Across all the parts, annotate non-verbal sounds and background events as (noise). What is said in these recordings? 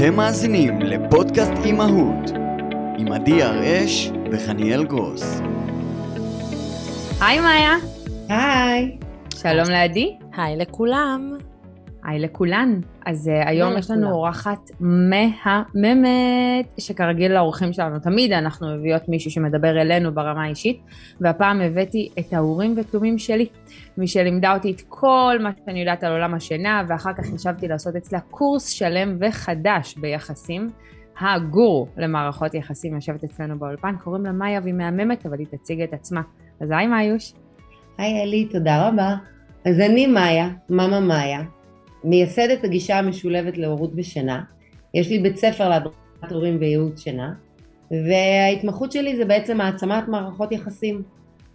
אתם מאזינים לפודקאסט אימהות עם עדי הראש וחניאל גרוס. היי מאיה. היי. שלום לעדי. היי לכולם. היי לכולן. אז uh, היום יש לנו אורחת מהממת, שכרגיל לאורחים שלנו תמיד אנחנו מביאות מישהו שמדבר אלינו ברמה האישית, והפעם הבאתי את האורים ותומים שלי, מי שלימדה אותי את כל מה שאני יודעת על עולם השינה, ואחר כך חשבתי לעשות אצלה קורס שלם וחדש ביחסים. הגורו למערכות יחסים יושבת אצלנו באולפן, קוראים לה מאיה והיא מהממת, אבל היא תציג את עצמה. אז היי מאיוש. היי אלי, תודה רבה. אז אני מאיה, מאמה מאיה, מייסדת הגישה המשולבת להורות ושינה. יש לי בית ספר להדרכת הורים וייעוץ שינה, וההתמחות שלי זה בעצם העצמת מערכות יחסים.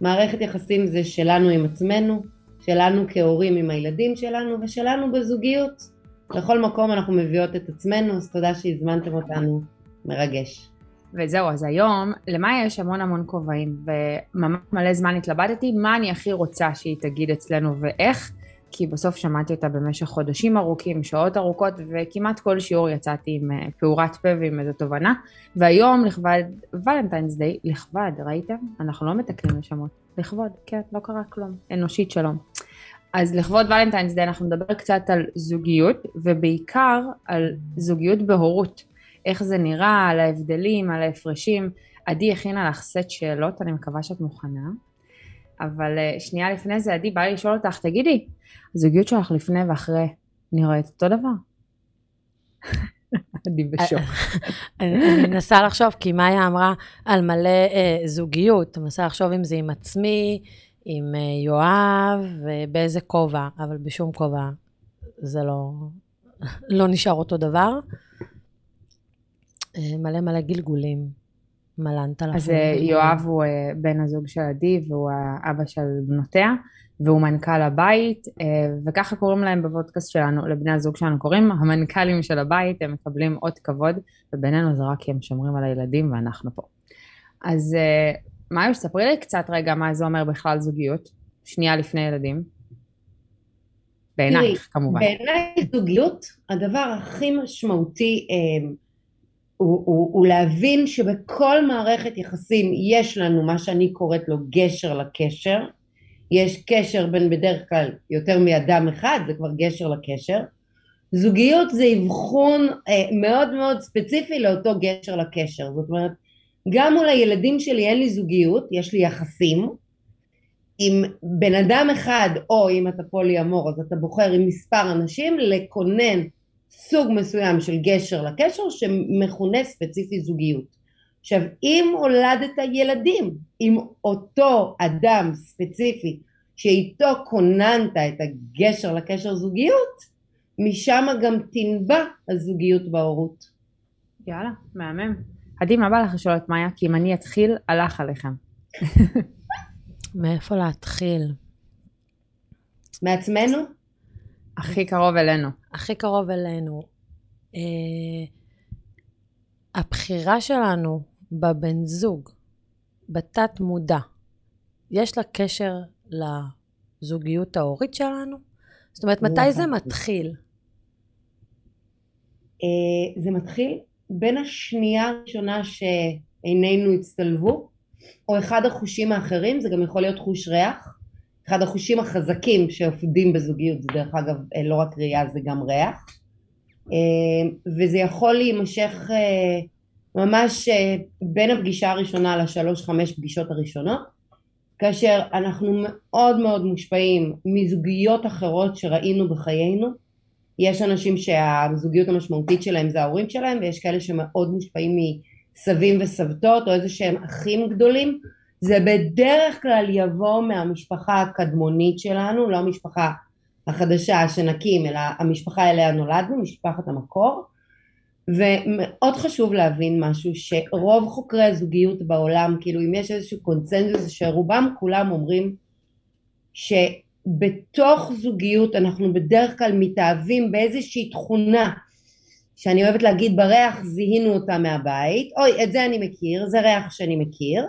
מערכת יחסים זה שלנו עם עצמנו, שלנו כהורים עם הילדים שלנו, ושלנו בזוגיות. לכל מקום אנחנו מביאות את עצמנו, אז תודה שהזמנתם אותנו, מרגש. וזהו, אז היום למאיה יש המון המון כובעים, וממש מלא זמן התלבטתי מה אני הכי רוצה שהיא תגיד אצלנו ואיך, כי בסוף שמעתי אותה במשך חודשים ארוכים, שעות ארוכות, וכמעט כל שיעור יצאתי עם אה, פעורת פה ועם איזו תובנה. והיום לכבד ולנטיינס דיי, לכבד, ראיתם? אנחנו לא מתקנים לשמות. לכבוד, כן, לא קרה כלום. אנושית שלום. אז לכבוד ולנטיינס דיי אנחנו נדבר קצת על זוגיות, ובעיקר על זוגיות בהורות. איך זה נראה, על ההבדלים, על ההפרשים. עדי הכינה לך סט שאלות, אני מקווה שאת מוכנה. אבל אה, שנייה לפני זה, עדי, בא לי לשאול אותך, תגידי, הזוגיות שלך לפני ואחרי נראית אותו דבר? (laughs) אני בשוק. אני מנסה לחשוב, כי מאיה אמרה על מלא אה, זוגיות, אני מנסה לחשוב אם זה עם עצמי, עם אה, יואב, ובאיזה כובע, אבל בשום כובע זה לא, לא נשאר אותו דבר. אה, מלא מלא גלגולים. מלנת לך. אז אה, יואב הוא אה, בן הזוג של עדי והוא האבא של בנותיה והוא מנכ"ל הבית אה, וככה קוראים להם בפודקאסט שלנו, לבני הזוג שלנו קוראים המנכ"לים של הבית, הם מקבלים עוד כבוד ובינינו זה רק כי הם שומרים על הילדים ואנחנו פה. אז מאיו, ספרי לי קצת רגע מה זה אומר בכלל זוגיות, שנייה לפני ילדים. בעינייך כמובן. בעיניי זוגיות, הדבר הכי משמעותי הוא, הוא, הוא להבין שבכל מערכת יחסים יש לנו מה שאני קוראת לו גשר לקשר, יש קשר בין בדרך כלל יותר מאדם אחד, זה כבר גשר לקשר, זוגיות זה אבחון אה, מאוד מאוד ספציפי לאותו גשר לקשר, זאת אומרת גם מול הילדים שלי אין לי זוגיות, יש לי יחסים, עם בן אדם אחד או אם אתה פולי אמור אז אתה בוחר עם מספר אנשים לכונן סוג מסוים של גשר לקשר שמכונה ספציפי זוגיות. עכשיו אם הולדת ילדים עם אותו אדם ספציפי שאיתו כוננת את הגשר לקשר זוגיות משם גם תנבע הזוגיות בהורות. יאללה, מהמם. עדי, מה בא לך לשאול את מאיה? כי אם אני אתחיל, הלך עליכם. (laughs) מאיפה להתחיל? מעצמנו? הכי קרוב אלינו. הכי קרוב אלינו. Uh, הבחירה שלנו בבן זוג, בתת מודע, יש לה קשר לזוגיות ההורית שלנו? זאת אומרת, מתי זה מתחיל? Uh, זה מתחיל בין השנייה הראשונה שעינינו הצטלבו, או אחד החושים האחרים, זה גם יכול להיות חוש ריח, אחד החושים החזקים שעובדים בזוגיות זה דרך אגב אה, לא רק ראייה זה גם ריח. אה, וזה יכול להימשך אה, ממש בין הפגישה הראשונה לשלוש חמש פגישות הראשונות כאשר אנחנו מאוד מאוד מושפעים מזוגיות אחרות שראינו בחיינו. יש אנשים שהזוגיות המשמעותית שלהם זה ההורים שלהם ויש כאלה שמאוד מושפעים מסבים וסבתות או איזה שהם אחים גדולים זה בדרך כלל יבוא מהמשפחה הקדמונית שלנו, לא המשפחה החדשה שנקים, אלא המשפחה אליה נולדנו, משפחת המקור. ומאוד חשוב להבין משהו, שרוב חוקרי הזוגיות בעולם, כאילו אם יש איזשהו קונצנזוס שרובם כולם אומרים שבתוך זוגיות אנחנו בדרך כלל מתאהבים באיזושהי תכונה שאני אוהבת להגיד בריח זיהינו אותה מהבית, אוי את זה אני מכיר, זה ריח שאני מכיר,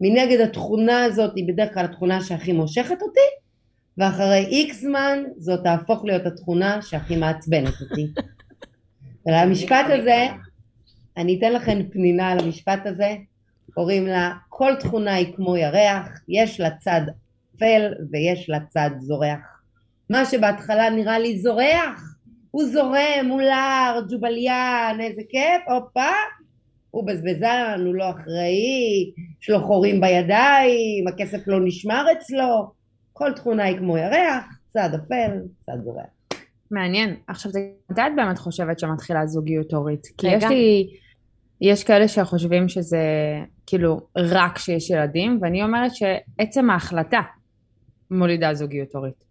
מנגד התכונה הזאת היא בדרך כלל התכונה שהכי מושכת אותי ואחרי איקס זמן זאת תהפוך להיות התכונה שהכי מעצבנת אותי. (laughs) ולמשפט הזה, אני אתן לכם פנינה על המשפט הזה, קוראים לה כל תכונה היא כמו ירח, יש לה צד אפל ויש לה צד זורח. מה שבהתחלה נראה לי זורח, הוא זורם, הוא לארג', הוא בליין, איזה כיף, הופה, הוא בזבזן, הוא לא אחראי, יש לו חורים בידיים, הכסף לא נשמר אצלו, כל תכונה היא כמו ירח, צד אפל, צד זורח. מעניין. עכשיו, מתי את באמת חושבת שמתחילה זוגיות הורית? כי יש לי... יש כאלה שחושבים שזה כאילו רק כשיש ילדים, ואני אומרת שעצם ההחלטה מולידה זוגיות הורית.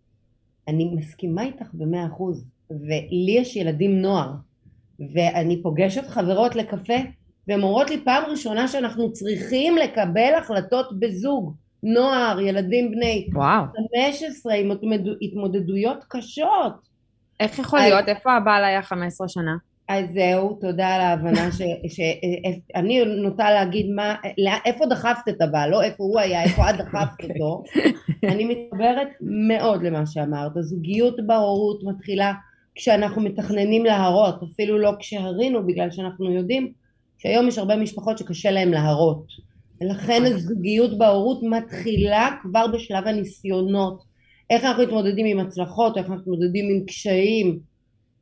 אני מסכימה איתך במאה אחוז, ולי יש ילדים נוער, ואני פוגשת חברות לקפה, והן אומרות לי פעם ראשונה שאנחנו צריכים לקבל החלטות בזוג. נוער, ילדים בני וואו. 15 עם התמודדויות קשות. איך יכול להיות? איפה הבעל היה 15 שנה? אז זהו, תודה על ההבנה שאני נוטה להגיד מה, איפה דחפת את הבעל, לא איפה הוא היה, איפה את דחפת אותו. אני מתחברת מאוד למה שאמרת. הזוגיות בהורות מתחילה כשאנחנו מתכננים להרות, אפילו לא כשהרינו, בגלל שאנחנו יודעים שהיום יש הרבה משפחות שקשה להם להרות. ולכן נכון. הזוגיות בהורות מתחילה כבר בשלב הניסיונות. איך אנחנו מתמודדים עם הצלחות, איך אנחנו מתמודדים עם קשיים.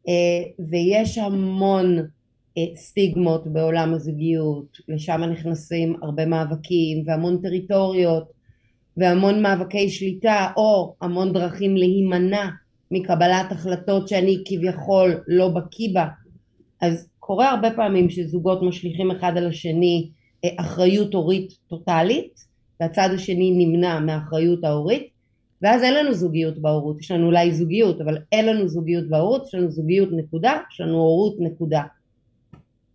אה, ויש המון אה, סטיגמות בעולם הזוגיות, לשם נכנסים הרבה מאבקים והמון טריטוריות והמון מאבקי שליטה או המון דרכים להימנע מקבלת החלטות שאני כביכול לא בקיא בה אז קורה הרבה פעמים שזוגות משליכים אחד על השני אה, אחריות הורית טוטאלית והצד השני נמנע מהאחריות ההורית ואז אין לנו זוגיות בהורות, יש לנו אולי זוגיות, אבל אין לנו זוגיות בהורות, יש לנו זוגיות נקודה, יש לנו הורות נקודה.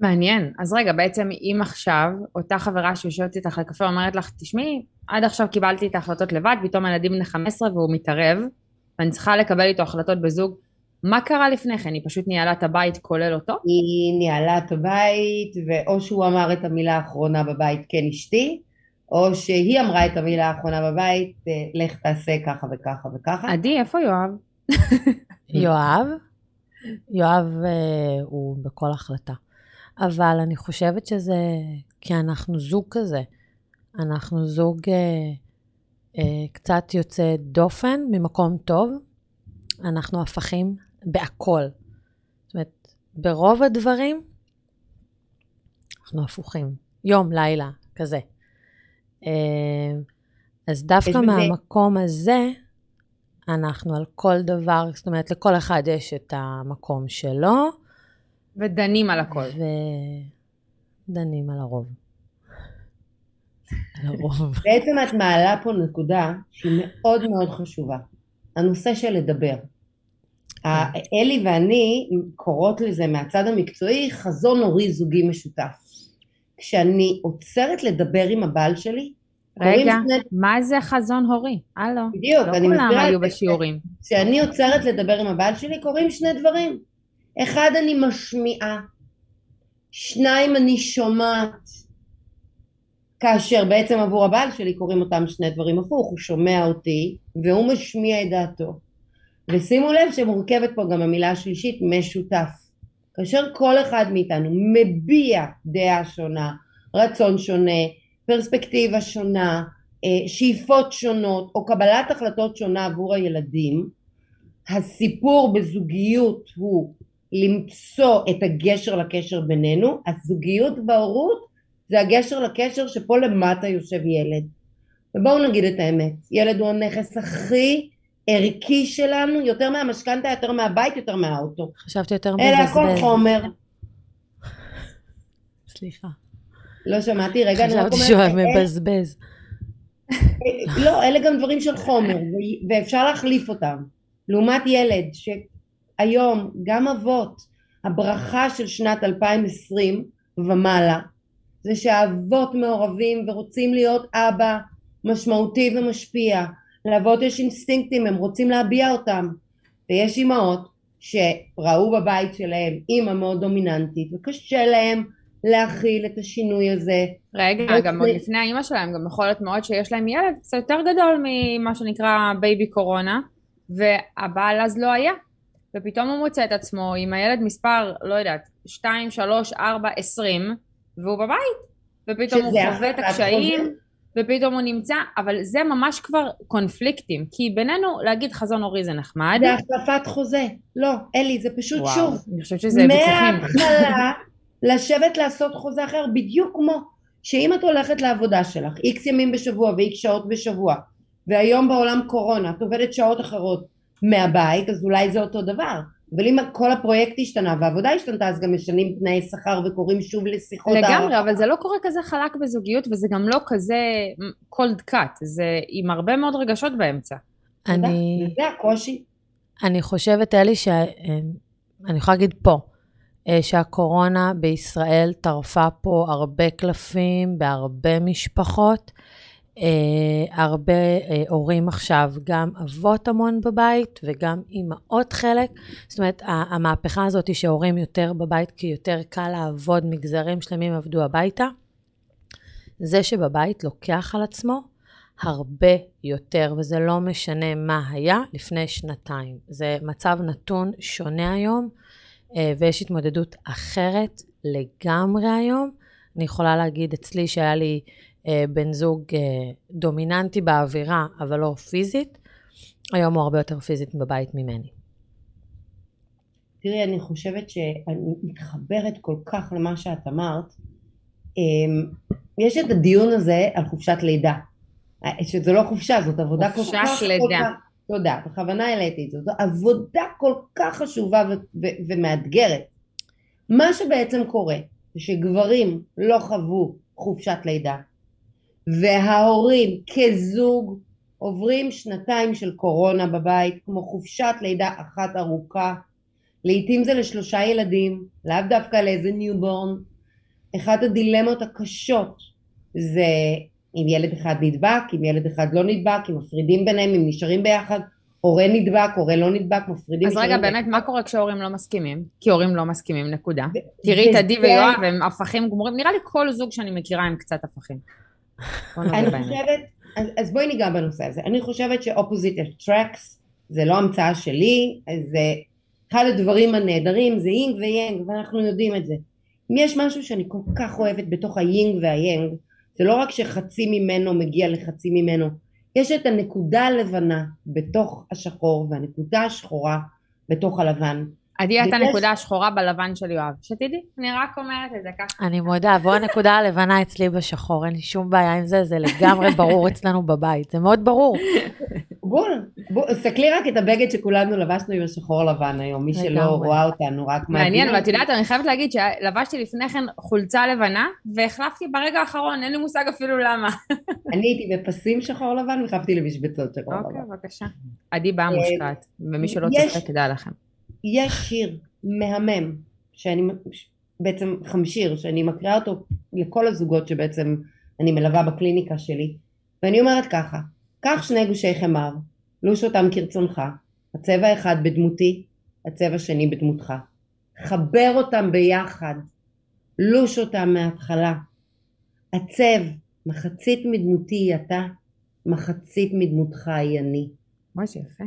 מעניין. אז רגע, בעצם אם עכשיו אותה חברה שיושבת איתך לקפה אומרת לך, תשמעי, עד עכשיו קיבלתי את ההחלטות לבד, פתאום הילדים בני 15 והוא מתערב, ואני צריכה לקבל איתו החלטות בזוג, מה קרה לפני כן? היא פשוט ניהלה את הבית כולל אותו? היא ניהלה את הבית, ואו שהוא אמר את המילה האחרונה בבית, כן אשתי, או שהיא אמרה את המילה האחרונה בבית, אה, לך תעשה ככה וככה וככה. עדי, איפה יואב? (laughs) יואב? יואב אה, הוא בכל החלטה. אבל אני חושבת שזה כי אנחנו זוג כזה. אנחנו זוג אה, אה, קצת יוצא דופן, ממקום טוב. אנחנו הפכים בהכל. זאת אומרת, ברוב הדברים אנחנו הפוכים. יום, לילה, כזה. אה, אז דווקא מהמקום הזה, אנחנו על כל דבר, זאת אומרת, לכל אחד יש את המקום שלו. ודנים על הכל. ודנים על הרוב. על הרוב. (laughs) בעצם את מעלה פה נקודה שהיא מאוד מאוד חשובה. הנושא של לדבר. אלי ואני קוראות לזה מהצד המקצועי חזון הורי זוגי משותף. כשאני עוצרת לדבר עם הבעל שלי, רגע, שני... מה זה חזון הורי? הלו. בדיוק, לא אני מסבירה. לא כולם היו בשיעורים. כשאני עוצרת לדבר עם הבעל שלי, קורים שני דברים. אחד, אני משמיעה. שניים, אני שומעת. כאשר בעצם עבור הבעל שלי קורים אותם שני דברים הפוך, הוא שומע אותי והוא משמיע את דעתו. ושימו לב שמורכבת פה גם המילה השלישית משותף. כאשר כל אחד מאיתנו מביע דעה שונה, רצון שונה, פרספקטיבה שונה, אה, שאיפות שונות או קבלת החלטות שונה עבור הילדים, הסיפור בזוגיות הוא למצוא את הגשר לקשר בינינו, הזוגיות בהורות זה הגשר לקשר שפה למטה יושב ילד. ובואו נגיד את האמת, ילד הוא הנכס הכי ערכי שלנו, יותר מהמשכנתה, יותר מהבית, יותר מהאוטו. חשבתי יותר מבזבז. אלה הכל חומר. סליחה. לא שמעתי, רגע, אני רק אומרת... חשבתי שהוא מבזבז. לא, אלה גם דברים של חומר, ואפשר להחליף אותם. לעומת ילד שהיום, גם אבות, הברכה של שנת 2020 ומעלה, זה שהאבות מעורבים ורוצים להיות אבא משמעותי ומשפיע. לאבות יש אינסטינקטים, הם רוצים להביע אותם. ויש אימהות שראו בבית שלהם אימא מאוד דומיננטית, וקשה להם להכיל את השינוי הזה. רגע, גם עוד לפני האימא שלהם, גם יכול להיות מאוד שיש להם ילד קצת יותר גדול ממה שנקרא בייבי קורונה, והבעל אז לא היה. ופתאום הוא מוצא את עצמו עם הילד מספר, לא יודעת, 2, 3, 4, 20, והוא בבית. ופתאום הוא חווה את הקשיים, ופתאום הוא נמצא, אבל זה ממש כבר קונפליקטים, כי בינינו להגיד חזון הורי זה נחמד. זה החלפת חוזה. לא, אלי, זה פשוט וואו, שוב. אני חושבת שזה. מההתחלה לשבת לעשות חוזה אחר, בדיוק כמו שאם את הולכת לעבודה שלך, איקס ימים בשבוע ואיקס שעות בשבוע, והיום בעולם קורונה, את עובדת שעות אחרות מהבית, אז אולי זה אותו דבר. אבל אם כל הפרויקט השתנה והעבודה השתנתה, אז גם משנים תנאי שכר וקוראים שוב לשיחות לגמרי, הערכה. אבל זה לא קורה כזה חלק בזוגיות, וזה גם לא כזה cold cut, זה עם הרבה מאוד רגשות באמצע. אני... זה הקושי. אני חושבת, אלי, שאני יכולה להגיד פה, אה, שהקורונה בישראל טרפה פה הרבה קלפים בהרבה משפחות. אה, הרבה אה, הורים עכשיו, גם אבות המון בבית וגם אימהות חלק. זאת אומרת, המהפכה הזאת היא שהורים יותר בבית כי יותר קל לעבוד, מגזרים שלמים עבדו הביתה. זה שבבית לוקח על עצמו הרבה יותר, וזה לא משנה מה היה לפני שנתיים. זה מצב נתון שונה היום, אה, ויש התמודדות אחרת לגמרי היום. אני יכולה להגיד אצלי שהיה לי בן זוג אה, דומיננטי באווירה, אבל לא פיזית, היום הוא הרבה יותר פיזית בבית ממני. תראי, אני חושבת שאני מתחברת כל כך למה שאת אמרת. אמ, יש את הדיון הזה על חופשת לידה. שזה לא חופשה, זאת עבודה כל כך... חופשת לידה. תודה, בכוונה העליתי את זה. זו עבודה כל כך חשובה ו- ו- ומאתגרת. מה שבעצם קורה זה שגברים לא חוו חופשת לידה, וההורים כזוג עוברים שנתיים של קורונה בבית, כמו חופשת לידה אחת ארוכה. לעתים זה לשלושה ילדים, לאו דווקא לאיזה newborn. אחת הדילמות הקשות זה אם ילד אחד נדבק, אם ילד אחד לא נדבק, אם מפרידים ביניהם, אם נשארים ביחד, הורה נדבק, הורה לא נדבק, מפרידים... אז רגע, באמת, מה קורה כשהורים לא מסכימים? כי הורים לא מסכימים, נקודה. תראי את עדי ויואב, הם הפכים גמורים. נראה לי כל זוג שאני מכירה הם קצת הפכים. אני חושבת, אז, אז בואי ניגע בנושא הזה. אני חושבת ש opposites attract זה לא המצאה שלי, זה אחד הדברים הנהדרים, זה יינג ויאנג, ואנחנו יודעים את זה. אם יש משהו שאני כל כך אוהבת בתוך היינג והיאנג, זה לא רק שחצי ממנו מגיע לחצי ממנו, יש את הנקודה הלבנה בתוך השחור והנקודה השחורה בתוך הלבן. עדי הייתה נקודה שחורה בלבן של יואב, שתדעי, אני רק אומרת את זה ככה. אני מודה, והוא הנקודה הלבנה אצלי בשחור, אין לי שום בעיה עם זה, זה לגמרי ברור אצלנו בבית, זה מאוד ברור. בול, תסתכלי רק את הבגד שכולנו לבשנו עם השחור לבן היום, מי שלא רואה אותנו, רק מה... מעניין, ואת יודעת, אני חייבת להגיד שלבשתי לפני כן חולצה לבנה, והחלפתי ברגע האחרון, אין לי מושג אפילו למה. אני הייתי בפסים שחור לבן, והחלפתי למשבצות שחור לבן. אוקיי, בבקשה. עדי באה מושקעת, ומי שלא צוחק, כדאי לכם. יש שיר מהמם, שאני, בעצם חמשיר, שאני מקריאה אותו לכל הזוגות שבעצם אני מלווה בקליניקה שלי, ואני אומרת ככה, קח שני גושי חמר, לוש אותם כרצונך, הצבע אחד בדמותי, הצבע שני בדמותך. חבר אותם ביחד, לוש אותם מההתחלה. עצב, מחצית מדמותי היא אתה, מחצית מדמותך היא אני. מה שיפה.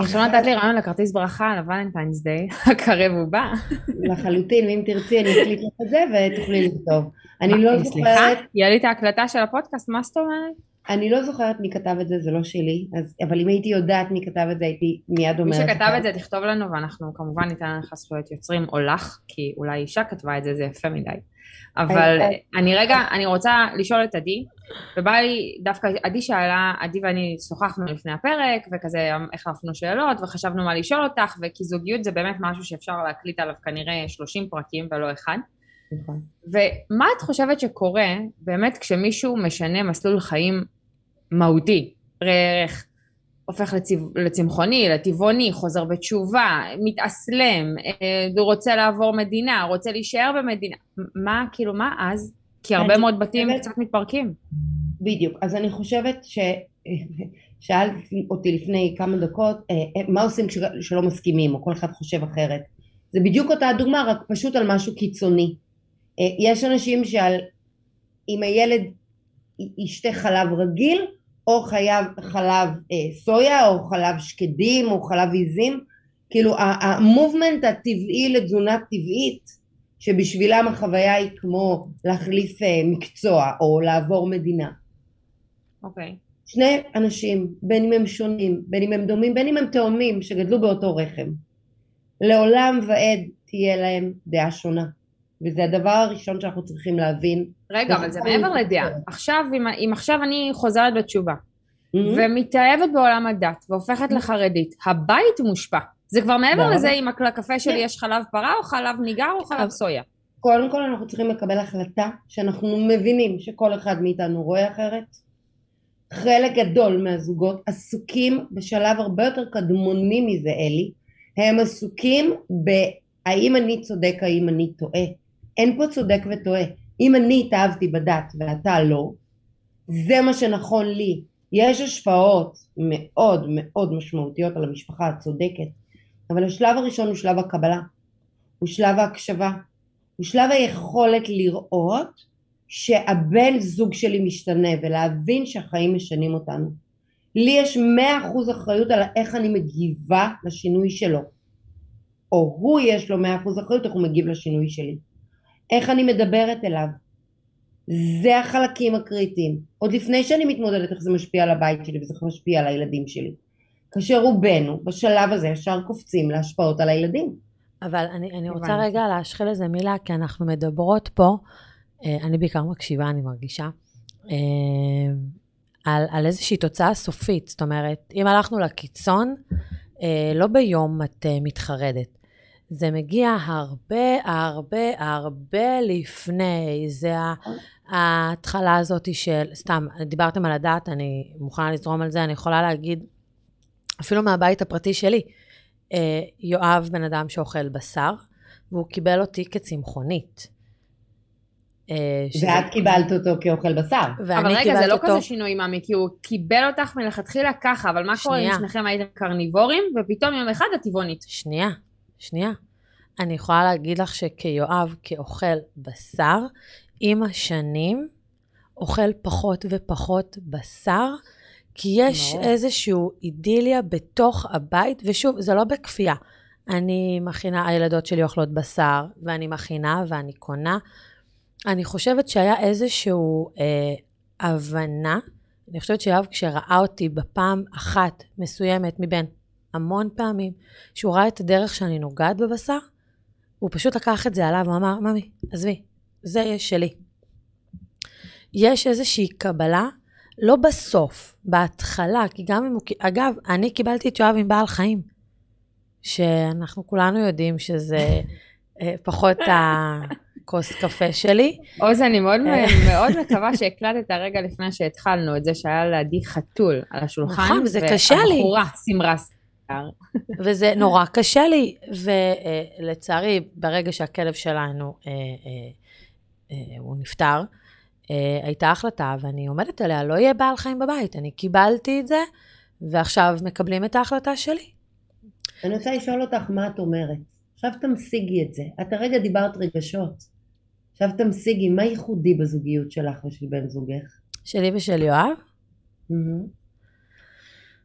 עכשיו נתת לי רעיון לכרטיס ברכה ל Valentine's Day, (laughs) הקרב ובא. לחלוטין, ואם תרצי אני אקליט לך את זה ותוכלי לכתוב. אני לא זוכרת... סליחה? יהיה לי את ההקלטה של הפודקאסט, מה זאת אומרת? אני לא זוכרת מי כתב את זה, זה לא שלי, אז, אבל אם הייתי יודעת מי כתב את זה, הייתי מיד אומרת... מי שכתב את זה, תכתוב לנו, ואנחנו כמובן ניתן לך זכויות יוצרים, או לך, כי אולי אישה כתבה את זה, זה יפה מדי. אבל אני רגע, אני רוצה לשאול את עדי, ובא לי, דווקא עדי שאלה, עדי ואני שוחחנו לפני הפרק, וכזה החלפנו שאלות, וחשבנו מה לשאול אותך, וכי זוגיות זה באמת משהו שאפשר להקליט עליו כנראה 30 פרקים ולא אחד. נכון. ומה את חושבת שקורה באמת כשמישהו משנה מסלול חיים מהותי, ערך, הופך לצמ... לצמחוני, לטבעוני, חוזר בתשובה, מתאסלם, אה, רוצה לעבור מדינה, רוצה להישאר במדינה, מה, כאילו, מה אז? כי הרבה מאוד בתים חושבת... קצת מתפרקים. בדיוק, אז אני חושבת ש... שאלת אותי לפני כמה דקות, אה, אה, מה עושים כשלא מסכימים, או כל אחד חושב אחרת. זה בדיוק אותה הדוגמה, רק פשוט על משהו קיצוני. יש אנשים שעל... אם הילד ישתה חלב רגיל, או חייב חלב אה, סויה או חלב שקדים או חלב עיזים כאילו המובמנט הטבעי לתזונה טבעית שבשבילם החוויה היא כמו להחליף אה, מקצוע או לעבור מדינה. אוקיי. Okay. שני אנשים, בין אם הם שונים, בין אם הם דומים, בין אם הם תאומים שגדלו באותו רחם. לעולם ועד תהיה להם דעה שונה. וזה הדבר הראשון שאנחנו צריכים להבין. רגע, אבל זה מעבר לדעה. עכשיו, אם, אם עכשיו אני חוזרת בתשובה, mm-hmm. ומתאהבת בעולם הדת, והופכת mm-hmm. לחרדית, הבית מושפע. זה כבר מעבר לזה אם לקפה שלי כן. יש חלב פרה, או חלב ניגר, או חלב סויה. קודם כל אנחנו צריכים לקבל החלטה שאנחנו מבינים שכל אחד מאיתנו רואה אחרת. חלק גדול מהזוגות עסוקים בשלב הרבה יותר קדמוני מזה, אלי. הם עסוקים בהאם אני צודק, האם אני טועה. אין פה צודק וטועה. אם אני התאהבתי בדת ואתה לא, זה מה שנכון לי. יש השפעות מאוד מאוד משמעותיות על המשפחה הצודקת, אבל השלב הראשון הוא שלב הקבלה, הוא שלב ההקשבה, הוא שלב היכולת לראות שהבן זוג שלי משתנה ולהבין שהחיים משנים אותנו. לי יש מאה אחוז אחריות על איך אני מגיבה לשינוי שלו, או הוא יש לו מאה אחוז אחריות איך הוא מגיב לשינוי שלי. איך אני מדברת אליו. זה החלקים הקריטיים. עוד לפני שאני מתמודדת איך זה משפיע על הבית שלי וזה משפיע על הילדים שלי. כאשר רובנו בשלב הזה ישר קופצים להשפעות על הילדים. אבל אני, אני רוצה רגע להשחיל איזה מילה, כי אנחנו מדברות פה, אה, אני בעיקר מקשיבה, אני מרגישה, אה, על, על איזושהי תוצאה סופית. זאת אומרת, אם הלכנו לקיצון, אה, לא ביום את מתחרדת. זה מגיע הרבה, הרבה, הרבה לפני. זה ההתחלה הזאת של, סתם, דיברתם על הדת, אני מוכנה לזרום על זה, אני יכולה להגיד, אפילו מהבית הפרטי שלי, אה, יואב בן אדם שאוכל בשר, והוא קיבל אותי כצמחונית. אה, שזה... ואת קיבלת אותו כאוכל בשר. אבל רגע, זה לא אותו... כזה שינוי מאמי, כי הוא קיבל אותך מלכתחילה ככה, אבל מה שנייה. קורה אם שניכם הייתם קרניבורים, ופתאום יום אחד את טבעונית? שנייה, שנייה. אני יכולה להגיד לך שכיואב, כאוכל בשר, עם השנים אוכל פחות ופחות בשר, כי יש no. איזושהי אידיליה בתוך הבית, ושוב, זה לא בכפייה. אני מכינה, הילדות שלי אוכלות בשר, ואני מכינה ואני קונה. אני חושבת שהיה איזושהי אה, הבנה, אני חושבת שיואב כשראה אותי בפעם אחת מסוימת מבין המון פעמים, שהוא ראה את הדרך שאני נוגעת בבשר, הוא פשוט לקח את זה עליו, הוא אמר, ממי, עזבי, זה יש שלי. יש איזושהי קבלה, לא בסוף, בהתחלה, כי גם אם הוא... אגב, אני קיבלתי את יואב עם בעל חיים, שאנחנו כולנו יודעים שזה אה, פחות (laughs) הכוס קפה שלי. עוז, אני מאוד, אה. מאוד מקווה שהקלטת רגע לפני שהתחלנו את זה שהיה לידי חתול על השולחן. נכון, זה קשה לי. והבחורה סימרה (laughs) וזה נורא קשה לי, ולצערי, ברגע שהכלב שלנו, אה, הוא נפטר, הייתה החלטה, ואני עומדת עליה, לא יהיה בעל חיים בבית. אני קיבלתי את זה, ועכשיו מקבלים את ההחלטה שלי. אני רוצה לשאול אותך מה את אומרת. עכשיו תמשיגי את זה. את הרגע דיברת רגשות. עכשיו תמשיגי, מה ייחודי בזוגיות שלך ושל בן זוגך? שלי ושל יואב? Mm-hmm.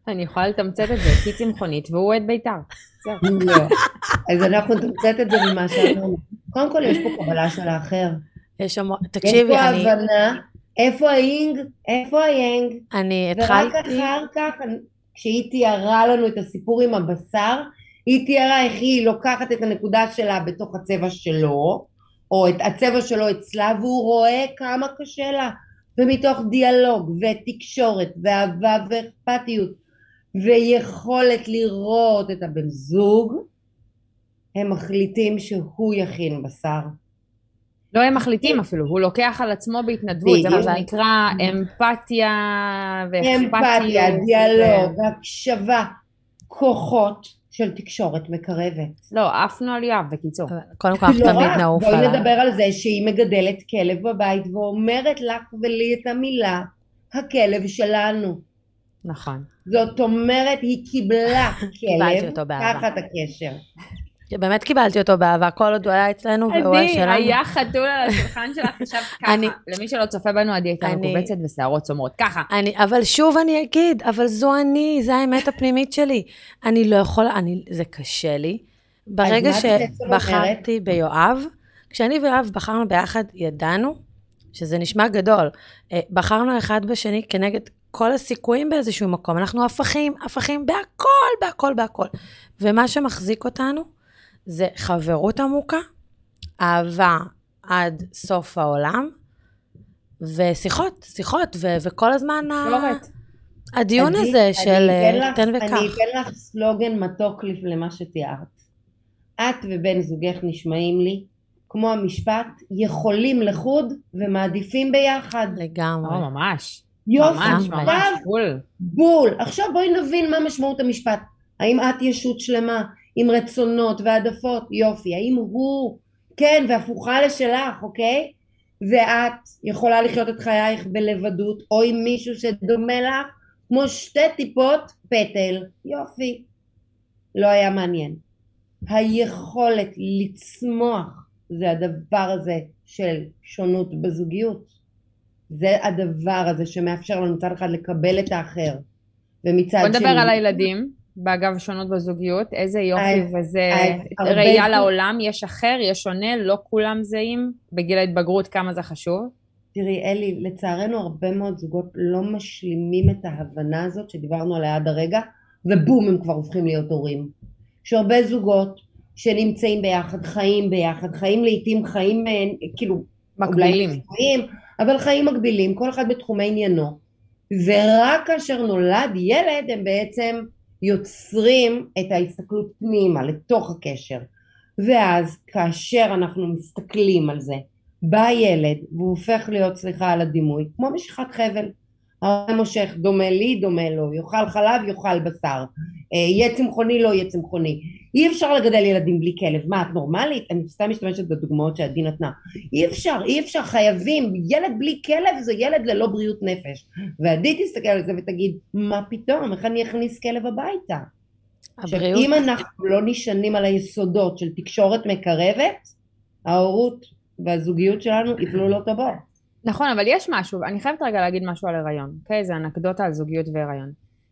אני יכולה לתמצת את זה, (laughs) כי צמחונית והוא אוהד בית"ר. לא. (laughs) אז אנחנו נתמצת את זה ממה שאמרנו. קודם כל יש פה קבלה של האחר. יש שם, תקשיבי, אני... יש פה הבנה, איפה האינג, איפה היאנג. אני התחלתי... ורק אחר כך, כשהיא תיארה לנו את הסיפור עם הבשר, היא תיארה איך היא לוקחת את הנקודה שלה בתוך הצבע שלו, או את הצבע שלו אצלה, והוא רואה כמה קשה לה. ומתוך דיאלוג ותקשורת ואהבה ואכפתיות ויכולת לראות את הבן זוג, הם מחליטים שהוא יכין בשר. לא הם מחליטים אפילו, הוא לוקח על עצמו בהתנדבות, זה מה שנקרא אמפתיה ואכפתיות. אמפתיה, דיאלוג, הקשבה, כוחות של תקשורת מקרבת. לא, עפנו על יואב, בקיצור. קודם כל, אנחנו לא תמיד נעוף עליו. בואי נדבר על זה שהיא מגדלת כלב בבית ואומרת לך ולי את המילה, הכלב שלנו. נכון. זאת אומרת, היא קיבלה כלב תחת הקשר. באמת קיבלתי אותו באהבה, כל עוד הוא היה אצלנו והוא היה עדי, שלנו. היה חתול על השולחן שלך, (laughs) עכשיו ככה. אני- למי שלא צופה בנו, עדי הייתה אני- מקובצת ושערות צומרות. ככה. אני, אבל שוב אני אגיד, אבל זו אני, זו האמת הפנימית שלי. אני לא יכולה, אני, זה קשה לי. ברגע שבחרתי ביואב, כשאני ויואב בחרנו ביחד, ידענו שזה נשמע גדול. אה, בחרנו אחד בשני כנגד כל הסיכויים באיזשהו מקום. אנחנו הפכים, הפכים בהכל, בהכל, בהכל. ומה שמחזיק אותנו זה חברות עמוקה, אהבה עד סוף העולם, ושיחות, שיחות, ו- וכל הזמן ה-. הדיון עדי, הזה אני של לך- תן אני וקח. אתן לך סלוגן מתוק למה שתיארת. את ובן זוגך נשמעים לי כמו המשפט יכולים לחוד ומעדיפים ביחד. לגמרי. או, ממש. יופי, ממש, ממש. בול. בול. עכשיו בואי נבין מה משמעות המשפט. האם את ישות שלמה עם רצונות והעדפות? יופי. האם הוא, כן, והפוכה לשלך, אוקיי? ואת יכולה לחיות את חייך בלבדות, או עם מישהו שדומה לך, כמו שתי טיפות פטל. יופי. לא היה מעניין. היכולת לצמוח זה הדבר הזה של שונות בזוגיות. זה הדבר הזה שמאפשר לנו מצד אחד לקבל את האחר ומצד בוא שני... נדבר על הילדים, באגב שונות בזוגיות, איזה יופי אז- וזה הרבה ראייה זוג- לעולם, יש אחר, יש שונה, לא כולם זהים, בגיל ההתבגרות כמה זה חשוב. תראי אלי, לצערנו הרבה מאוד זוגות לא משלימים את ההבנה הזאת שדיברנו עליה עד הרגע ובום הם כבר הופכים להיות הורים. יש הרבה זוגות שנמצאים ביחד, חיים ביחד, חיים לעיתים חיים אה, כאילו מקבילים. חיים, אבל חיים מקבילים, כל אחד בתחומי עניינו ורק כאשר נולד ילד הם בעצם יוצרים את ההסתכלות פנימה לתוך הקשר. ואז כאשר אנחנו מסתכלים על זה בא ילד והוא הופך להיות סליחה על הדימוי כמו משיכת חבל. ההורה מושך דומה לי דומה לו. יאכל חלב יאכל בשר. אה, יהיה צמחוני לא יהיה צמחוני אי אפשר לגדל ילדים בלי כלב. מה את נורמלית? אני סתם משתמשת בדוגמאות שעדי נתנה. אי אפשר אי אפשר. חייבים. ילד בלי כלב זה ילד ללא בריאות נפש. ועדי תסתכל על זה ותגיד מה פתאום? איך אני אכניס כלב הביתה? עכשיו הבריאות, אם אנחנו לא נשענים על היסודות של תקשורת מקרבת ההורות והזוגיות שלנו יפלו לא טובות. נכון, אבל יש משהו, אני חייבת רגע להגיד משהו על הריון, אוקיי? זה אנקדוטה על זוגיות והריון.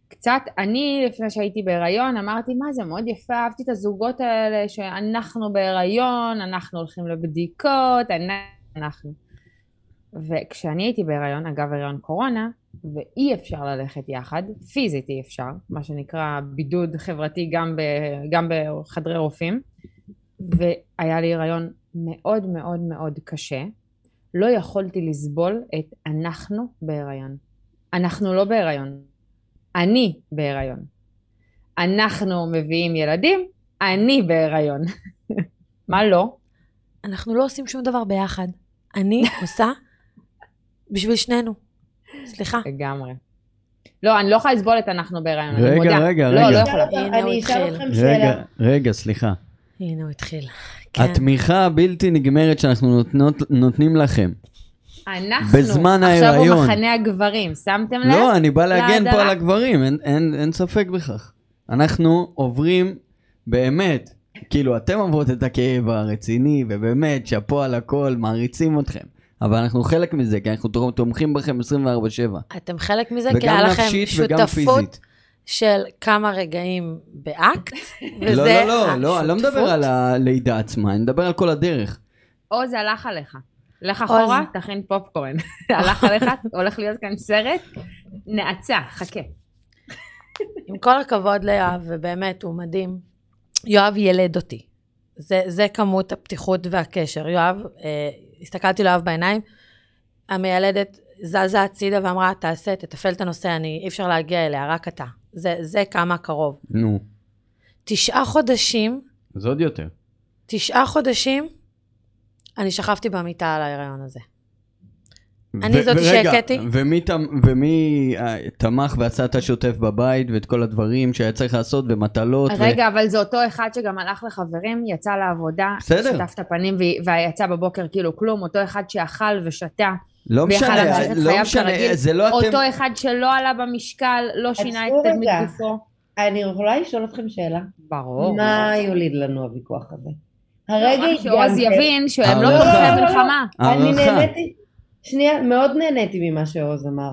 קצת, אני לפני שהייתי בהיריון אמרתי, מה זה מאוד יפה, אהבתי את הזוגות האלה שאנחנו בהיריון, אנחנו הולכים לבדיקות, אנחנו. וכשאני הייתי בהיריון, אגב הריון קורונה, ואי אפשר ללכת יחד, פיזית אי אפשר, מה שנקרא בידוד חברתי גם, ב, גם בחדרי רופאים, והיה לי הריון מאוד מאוד מאוד קשה, לא יכולתי לסבול את אנחנו בהיריון. אנחנו לא בהיריון, אני בהיריון. אנחנו מביאים ילדים, אני בהיריון. (laughs) מה לא? אנחנו לא עושים שום דבר ביחד. אני (laughs) עושה בשביל שנינו. סליחה. לגמרי. לא, אני לא יכולה לסבול את אנחנו בהיריון, אני רגע, מודה. רגע, לא, רגע. לא אני יכולה. אני אשאל. אתכם שאלה רגע, רגע, סליחה. הנה הוא התחיל. כן. התמיכה הבלתי נגמרת שאנחנו נותנות, נותנים לכם. אנחנו בזמן עכשיו ההיריון. במחנה הגברים, שמתם לב? לא, אני בא להגן פה להדרה. על הגברים, אין, אין, אין ספק בכך. אנחנו עוברים באמת, כאילו אתם עוברות את הכאב הרציני, ובאמת, שאפו על הכל, מעריצים אתכם. אבל אנחנו חלק מזה, כי אנחנו תומכים בכם 24/7. אתם חלק מזה, כי היה לכם שותפות פיזית. של כמה רגעים באקט, (laughs) לא, וזה לא, לא, לא, אני לא מדבר. על הלידה עצמה, אני מדבר על כל הדרך. או זה הלך עליך. לך אחורה, תכין פופקורן. (laughs) הלך עליך, הולך להיות כאן סרט, נאצה, חכה. עם כל הכבוד ליואב, ובאמת, הוא מדהים. יואב ילד אותי. זה, זה כמות הפתיחות והקשר. יואב, אה, הסתכלתי ליואב בעיניים, המיילדת זזה הצידה ואמרה, תעשה, תתפעל את הנושא, אני, אי אפשר להגיע אליה, רק אתה. זה, זה כמה קרוב. נו, תשעה חודשים, אז עוד יותר. תשעה חודשים, אני שכבתי במיטה על ההיריון הזה. אני ו- זאתי ורגע, שהכיתי. ומי, תמ- ומי אה, תמך ועשה את השוטף בבית ואת כל הדברים שהיה צריך לעשות ומטלות. ו- רגע, אבל זה אותו אחד שגם הלך לחברים, יצא לעבודה, בסדר. שטף את הפנים ו- ויצא בבוקר כאילו כלום, אותו אחד שאכל ושתה, לא משנה, לא משנה, כרגיל. זה לא אתם... אותו אחד שלא עלה במשקל, לא שינה את תדמית. גופו. אני יכולה לשאול אתכם שאלה? ברור. מה יוליד לנו הוויכוח הזה? לא, הרגע רק שעוז יבין שהם לא הערכה. תומכי לא, לא, לא. מלחמה. אני. נהניתי, שנייה, מאוד נהניתי ממה שעוז אמר.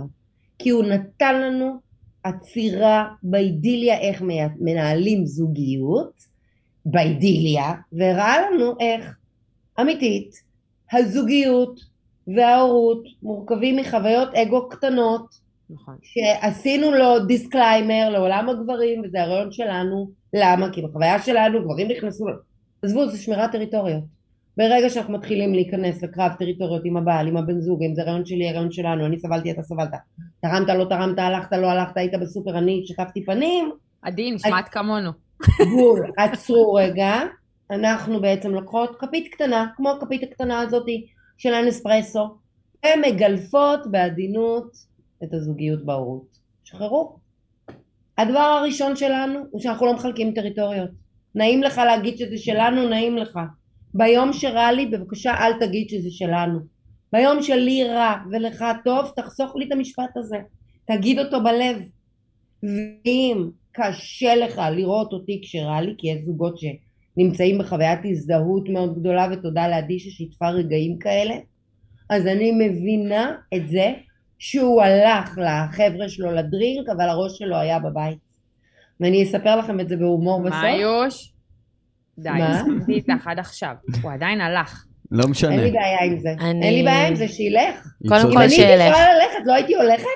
כי הוא נתן לנו עצירה באידיליה איך מנהלים זוגיות, באידיליה, והראה לנו איך, אמיתית, הזוגיות וההורות מורכבים מחוויות אגו קטנות, נכון. שעשינו לו disclaimer לעולם הגברים, וזה הרעיון שלנו. למה? כי בחוויה שלנו גברים נכנסו... עזבו, זה שמירת טריטוריות. ברגע שאנחנו מתחילים להיכנס לקרב טריטוריות עם הבעל, עם הבן זוג, אם זה רעיון שלי, רעיון שלנו, אני סבלתי, אתה סבלת, תרמת, לא תרמת, הלכת, לא הלכת, היית בסופר, אני שטפתי פנים, עדי, נשמעת כמונו. בול, עצרו רגע, אנחנו בעצם לוקחות כפית קטנה, כמו הכפית הקטנה הזאתי של הנספרסו, ומגלפות בעדינות את הזוגיות בהורות. שחררו. הדבר הראשון שלנו הוא שאנחנו לא מחלקים טריטוריות. נעים לך להגיד שזה שלנו, נעים לך. ביום שרע לי, בבקשה אל תגיד שזה שלנו. ביום שלי רע ולך טוב, תחסוך לי את המשפט הזה. תגיד אותו בלב. ואם קשה לך לראות אותי כשרע לי, כי יש זוגות שנמצאים בחוויית הזדהות מאוד גדולה, ותודה לעדי ששיתפה רגעים כאלה, אז אני מבינה את זה שהוא הלך לחבר'ה שלו לדרינק, אבל הראש שלו היה בבית. ואני אספר לכם את זה בהומור בסוף. מה יוש? די? הסכמתי איתך עד עכשיו. הוא עדיין הלך. לא משנה. אין לי בעיה עם זה. אני- אין לי בעיה עם זה, שילך. קודם. כל אם אני שילך. יכולה ללכת, לא הייתי הולכת?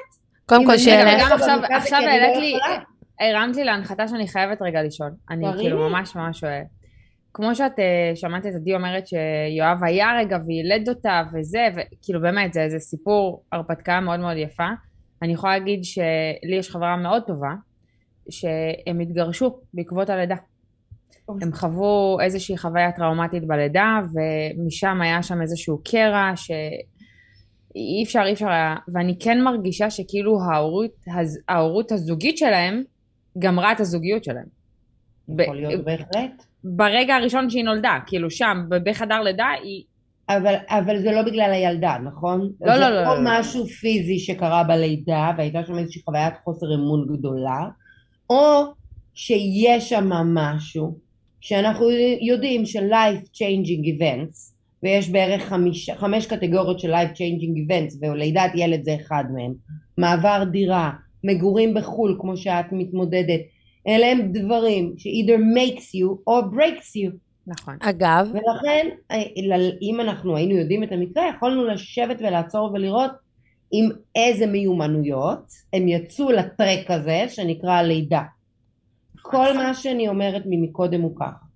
קודם כל שילך. עכשיו- אני לא העלית לי-. הרמת לי להנחתה שאני חייבת רגע לשאול. אני כאילו. ממש ממש אוהבת. כמו שאת אה, שמעת את עדי אומרת שיואב היה רגע וילד אותה וזה, וכאילו באמת זה איזה סיפור הרפתקה מאוד מאוד יפה. אני יכולה להגיד שלי יש חברה מאוד טובה, שהם התגרשו בעקבות הלידה. הם חוו איזושהי חוויה טראומטית בלידה, ומשם היה שם איזשהו קרע שאי אפשר, אי אפשר היה, ואני כן מרגישה שכאילו ההורות, הז- ההורות הזוגית שלהם גמרה את הזוגיות שלהם. יכול להיות בהחלט. ברגע הראשון שהיא נולדה, כאילו שם, בחדר לידה, היא... אבל, אבל זה לא בגלל הילדה, נכון? לא, זה לא, לא, או לא, לא. משהו פיזי שקרה בלידה, והייתה שם איזושהי חוויית חוסר אמון גדולה, או שיש שם משהו שאנחנו יודעים ש-life changing events, ויש בערך חמיש, חמש קטגוריות של life changing events, ולידת ילד זה אחד מהם, מעבר דירה, מגורים בחו"ל כמו שאת מתמודדת, אלה הם דברים ש-either makes you or breaks you. נכון. אגב, ולכן אה, אם אנחנו היינו יודעים את המקרה יכולנו לשבת ולעצור ולראות עם איזה מיומנויות הם יצאו לטרק הזה שנקרא לידה. כל מה שאני אומרת ממקודם הוא ככה.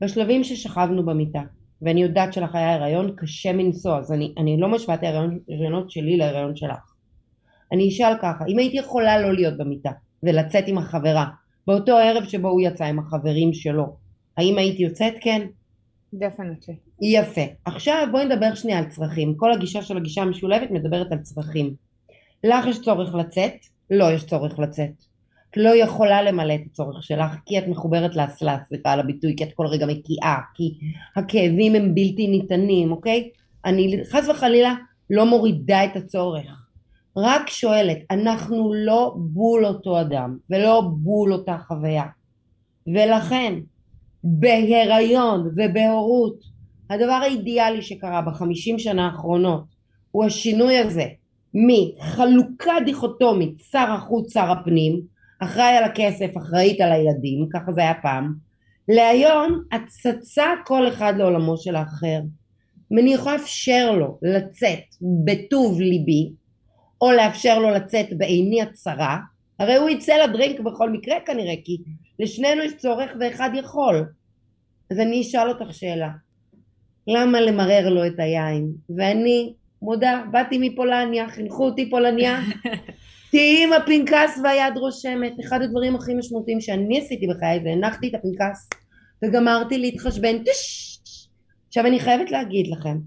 בשלבים ששכבנו במיטה ואני יודעת שלך היה הריון קשה מנשוא אז אני, אני לא משווה את ההריונות שלי להריון שלך. אני אשאל ככה אם הייתי יכולה לא להיות במיטה ולצאת עם החברה באותו ערב שבו הוא יצא עם החברים שלו האם הייתי יוצאת? כן. דפנטלי. יפה. עכשיו בואי נדבר שנייה על צרכים. כל הגישה של הגישה המשולבת מדברת על צרכים. לך יש צורך לצאת? לא יש צורך לצאת. את לא יכולה למלא את הצורך שלך כי את מחוברת לאסלה, סליחה על הביטוי, כי את כל רגע מקיאה, כי הכאבים הם בלתי ניתנים, אוקיי? אני חס וחלילה לא מורידה את הצורך. רק שואלת, אנחנו לא בול אותו אדם ולא בול אותה חוויה. ולכן בהיריון ובהורות הדבר האידיאלי שקרה בחמישים שנה האחרונות הוא השינוי הזה מחלוקה דיכוטומית שר החוץ שר הפנים אחראי על הכסף אחראית על הילדים ככה זה היה פעם להיום הצצה כל אחד לעולמו של האחר ואני יכולה לאפשר לו לצאת בטוב ליבי או לאפשר לו לצאת בעיני הצרה הרי הוא יצא לדרינק בכל מקרה כנראה כי לשנינו יש צורך ואחד יכול. אז אני אשאל אותך שאלה. למה למרר לו את היין? ואני מודה, באתי מפולניה, חינכו אותי פולניה. (laughs) תהיי עם הפנקס והיד רושמת. אחד הדברים הכי משמעותיים שאני עשיתי בחיי זה הנחתי את הפנקס וגמרתי להתחשבן. עכשיו אני חייבת להגיד לכם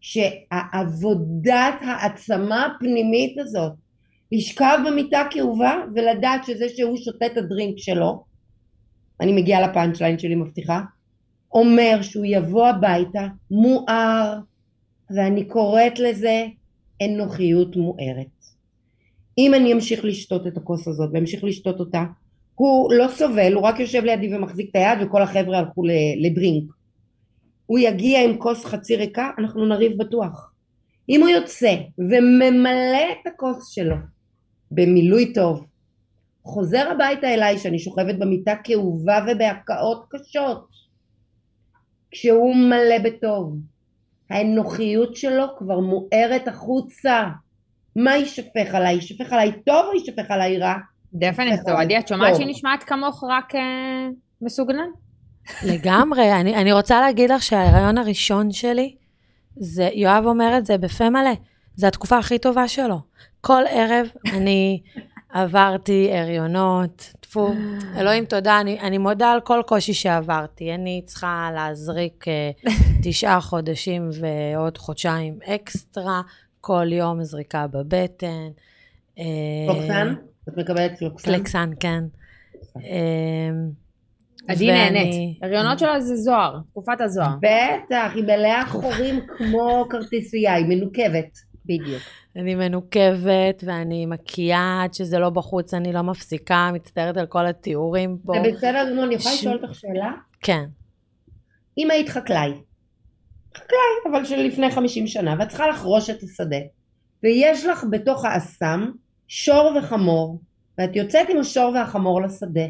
שהעבודת העצמה הפנימית הזאת לשכב במיטה כאובה ולדעת שזה שהוא שותה את הדרינק שלו אני מגיעה לפאנצ' ליין שלי מבטיחה אומר שהוא יבוא הביתה מואר ואני קוראת לזה אנוכיות מוארת אם אני אמשיך לשתות את הכוס הזאת ואמשיך לשתות אותה הוא לא סובל, הוא רק יושב לידי ומחזיק את היד וכל החבר'ה הלכו לדרינק. הוא יגיע עם כוס חצי ריקה, אנחנו נריב בטוח. אם הוא יוצא וממלא את הכוס שלו במילוי טוב, חוזר הביתה אליי שאני שוכבת במיטה כאובה ובהקאות קשות, כשהוא מלא בטוב, האנוכיות שלו כבר מוארת החוצה. מה יישפך עליי? יישפך עליי טוב או יישפך עליי רע? דפנט, עדי, את שומעת שהיא נשמעת כמוך רק אה, מסוגנן? לגמרי, אני, אני רוצה להגיד לך שההיריון הראשון שלי, זה, יואב אומר את זה בפה מלא, זה התקופה הכי טובה שלו. כל ערב אני עברתי הריונות, טפו, אלוהים תודה, אני, אני מודה על כל קושי שעברתי. אני צריכה להזריק אה, (laughs) תשעה חודשים ועוד חודשיים אקסטרה, כל יום זריקה בבטן. אה, קלוקסן? את מקבלת קלוקסן? קלקסן, כן. אה, עדי נהנית. הריונות שלה זה זוהר, תקופת הזוהר. בטח, היא מלאה חורים כמו כרטיסייה, היא מנוקבת. בדיוק. אני מנוקבת ואני מקיאה עד שזה לא בחוץ, אני לא מפסיקה, מצטערת על כל התיאורים פה. זה בסדר גמור, אני יכולה לשאול אותך שאלה? כן. אם היית חקלאי, חקלאי, אבל של לפני 50 שנה, ואת צריכה לחרוש את השדה, ויש לך בתוך האסם שור וחמור, ואת יוצאת עם השור והחמור לשדה,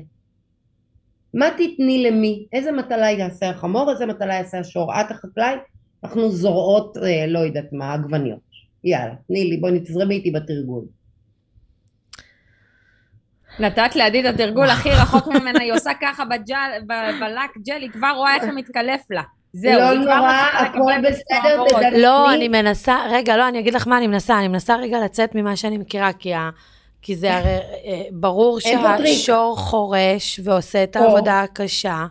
מה תתני למי? איזה מטלה יעשה החמור, איזה מטלה יעשה השור? את החקלאי? אנחנו זורעות, אה, לא יודעת מה, עגבניות. יאללה, תני לי, בואי תזרמי איתי בתרגול. נתת לעדי את התרגול הכי רחוק ממנה, היא עושה ככה בג'ל- בלק ג'ל, היא כבר רואה איך זה מתקלף לה. זהו, לא היא כבר נורא, הכל בסדר, צמרמורות. תדע- לא, אני- אני מנסה, רגע, לא, אני אגיד לך מה אני מנסה, אני מנסה רגע לצאת ממה שאני מכירה, כי, ה, כי זה הרי אה, ברור. שהשור חורש ועושה את. העבודה הקשה,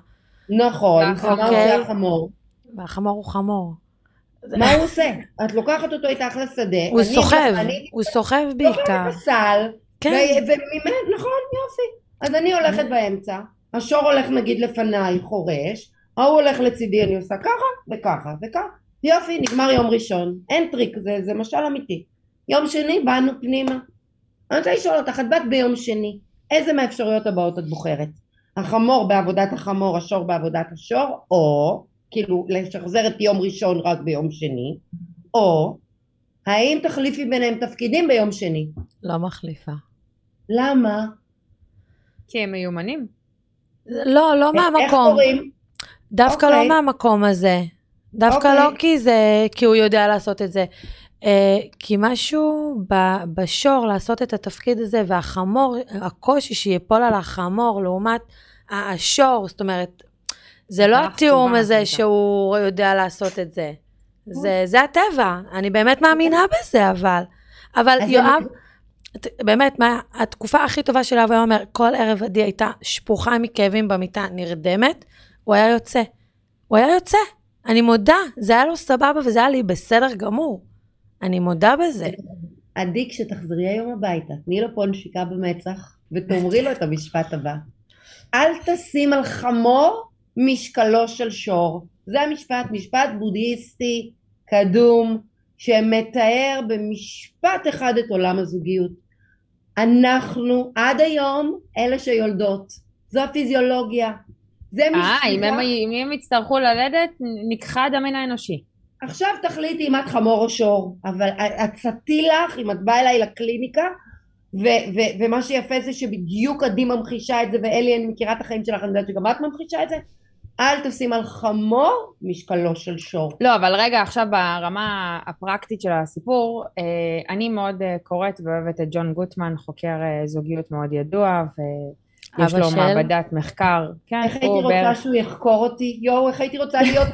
נכון, אוקיי. עושה החמור? והחמור הוא חמור. מה הוא עושה? את לוקחת אותו איתך לשדה. הוא סוחב, הוא סוחב בעיקר. את הסל, כן, וממנו, נכון, יופי. אז אני הולכת באמצע, השור הולך נגיד לפניי חורש, ההוא הולך לצידי, אני עושה ככה וככה וככה. יופי, נגמר יום ראשון. אין טריק, זה, זה משל אמיתי. יום שני, באנו פנימה. אני רוצה לשאול אותך, את באת ביום שני, איזה מהאפשרויות הבאות את בוחרת? החמור בעבודת החמור, השור בעבודת השור, או כאילו לשחזר את יום ראשון רק ביום שני, או האם תחליפי ביניהם תפקידים ביום שני? לא מחליפה. למה? כי הם מיומנים. לא, לא איך מהמקום. קוראים? דווקא אוקיי. לא מהמקום הזה. דווקא אוקיי. לא כי זה, כי הוא יודע לעשות את זה. אה, כי משהו ב- בשור לעשות את התפקיד הזה, והחמור, הקושי שיפול על החמור לעומת השור, זאת אומרת, זה לא התיאום הזה. שהוא יודע לעשות את זה. זה, זה הטבע, אני באמת מאמינה בזה, אבל. אבל יואב, באמת, מה, התקופה הכי טובה של יואב היה אומר, כל ערב עדי הייתה שפוכה מכאבים במיטה, נרדמת, הוא היה יוצא. הוא היה יוצא. אני מודה, זה היה לו סבבה וזה היה לי בסדר גמור. אני מודה בזה. עדי, כשתחזרי היום הביתה, תני לו פה נשיקה במצח, ותאמרי לו את המשפט הבא. אל תשים על חמור משקלו של שור. זה המשפט, משפט בודהיסטי, קדום, שמתאר במשפט אחד את עולם הזוגיות. אנחנו עד היום אלה שיולדות. זו הפיזיולוגיה. זה אה, משפט. אם הם- אם הם יצטרכו ללדת, נכחד המין האנושי. עכשיו תחליטי אם את חמור או שור, אבל עצתי לך, אם את באה אליי לקליניקה, ו- ו- ומה שיפה זה שבדיוק עדי ממחישה את זה, ואלי אני מכירה את החיים שלך, אני יודעת שגם את ממחישה את זה, אל תשים על חמור משקלו של שור. לא, אבל רגע, עכשיו ברמה הפרקטית של הסיפור, אה, אני מאוד אה, קוראת ואוהבת את ג'ון גוטמן, חוקר אה, זוגיות מאוד ידוע, ויש לו של? מעבדת מחקר. כן, איך הייתי רוצה בערך- שהוא יחקור אותי? יואו, איך הייתי רוצה להיות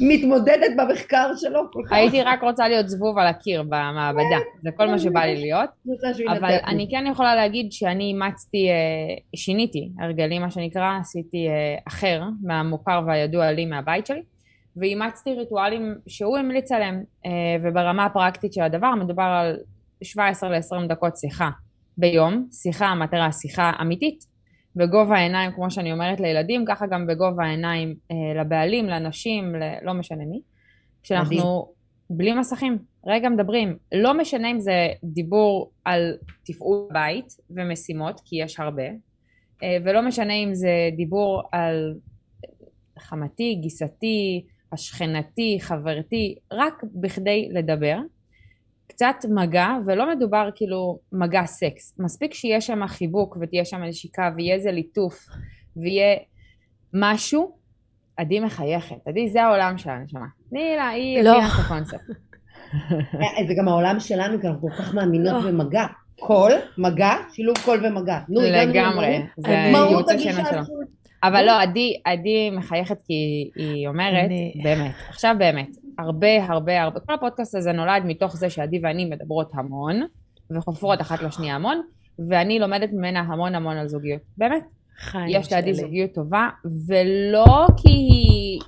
מתמודדת במחקר שלו. הייתי רק רוצה להיות זבוב על הקיר במעבדה, זה כל מה שבא לי להיות. אבל אני. כן יכולה להגיד שאני אימצתי, אה, שיניתי הרגלים מה שנקרא, עשיתי אה, אחר מהמוכר והידוע לי מהבית שלי, ואימצתי ריטואלים שהוא המליץ עליהם, אה, וברמה הפרקטית של הדבר מדובר על 17 ל-20 דקות שיחה ביום, שיחה, המטרה שיחה אמיתית, בגובה העיניים, כמו שאני אומרת לילדים, ככה גם בגובה העיניים אה, לבעלים, לנשים, ל- לא משנה מי, כשאנחנו בלי מסכים, רגע מדברים, לא משנה אם זה דיבור על תפעול בית ומשימות, כי יש הרבה, אה, ולא משנה אם זה דיבור על חמתי, גיסתי, השכנתי, חברתי, רק בכדי לדבר. קצת מגע, ולא מדובר כאילו מגע סקס. מספיק שיהיה שם חיבוק ותהיה שם נשיקה ויהיה איזה ליטוף ויהיה משהו, עדי מחייכת. עדי זה העולם שלה, נשמה. תני לה, היא לא. הבינה את הקונספט. אה, זה גם העולם שלנו, כי אנחנו כל כך מאמינות במגע. קול, מגע, שילוב קול ומגע. נו, הגענו לגמרי. זה מהות הגישה השם שלו. אבל לא, עדי, עדי מחייכת כי היא אומרת, אני- באמת, עכשיו באמת, הרבה הרבה הרבה, כל הפודקאסט הזה נולד מתוך זה שעדי ואני מדברות המון, וחופרות אחת לשנייה המון, ואני לומדת ממנה המון המון על זוגיות. באמת, יש לעדי. זוגיות טובה, ולא כי היא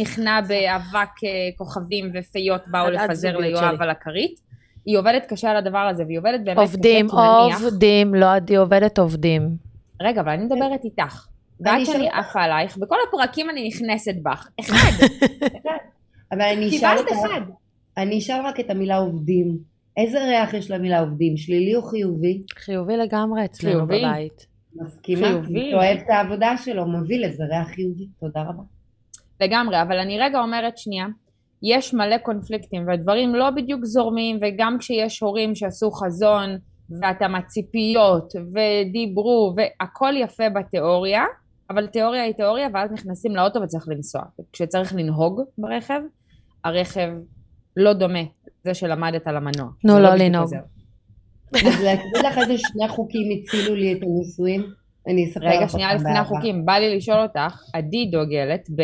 נכנעה באבק אה, כוכבים ופיות באו לפזר ליואב. על הכרית. היא עובדת קשה על הדבר הזה, והיא עובדת באמת עובדים, קשה, נניח- עובדים, לא עדי עובדת עובדים. רגע, אבל אני מדברת איתך. ועד אני שאני עפה עלייך, בכל הפרקים אני נכנסת בך. אחד, (laughs) אבל אני אשאל קיבלת אותך, אחד. אני אשאל רק את המילה עובדים. איזה ריח יש למילה עובדים? שלילי או חיובי? חיובי לגמרי אצלנו חיובי. בבית. מסכימה? חיובי. מי שאוהב את העבודה שלו, מביא לזה ריח חיובי. תודה רבה. לגמרי, אבל אני רגע אומרת שנייה, יש מלא קונפליקטים והדברים לא בדיוק זורמים, וגם כשיש הורים שעשו חזון, והתאמת ציפיות, ודיברו, והכל יפה בתיאוריה, אבל תיאוריה היא תיאוריה, ואז נכנסים לאוטו וצריך לנסוע. כשצריך לנהוג ברכב, הרכב לא דומה לזה שלמדת על המנוע. נו, זה לא בדיוק לנהוג. אז להגיד לך איזה שני חוקים הצילו לי את הנישואים? אני אספר לך רגע, שנייה לפני. החוקים, בא לי לשאול אותך, עדי דוגלת ב...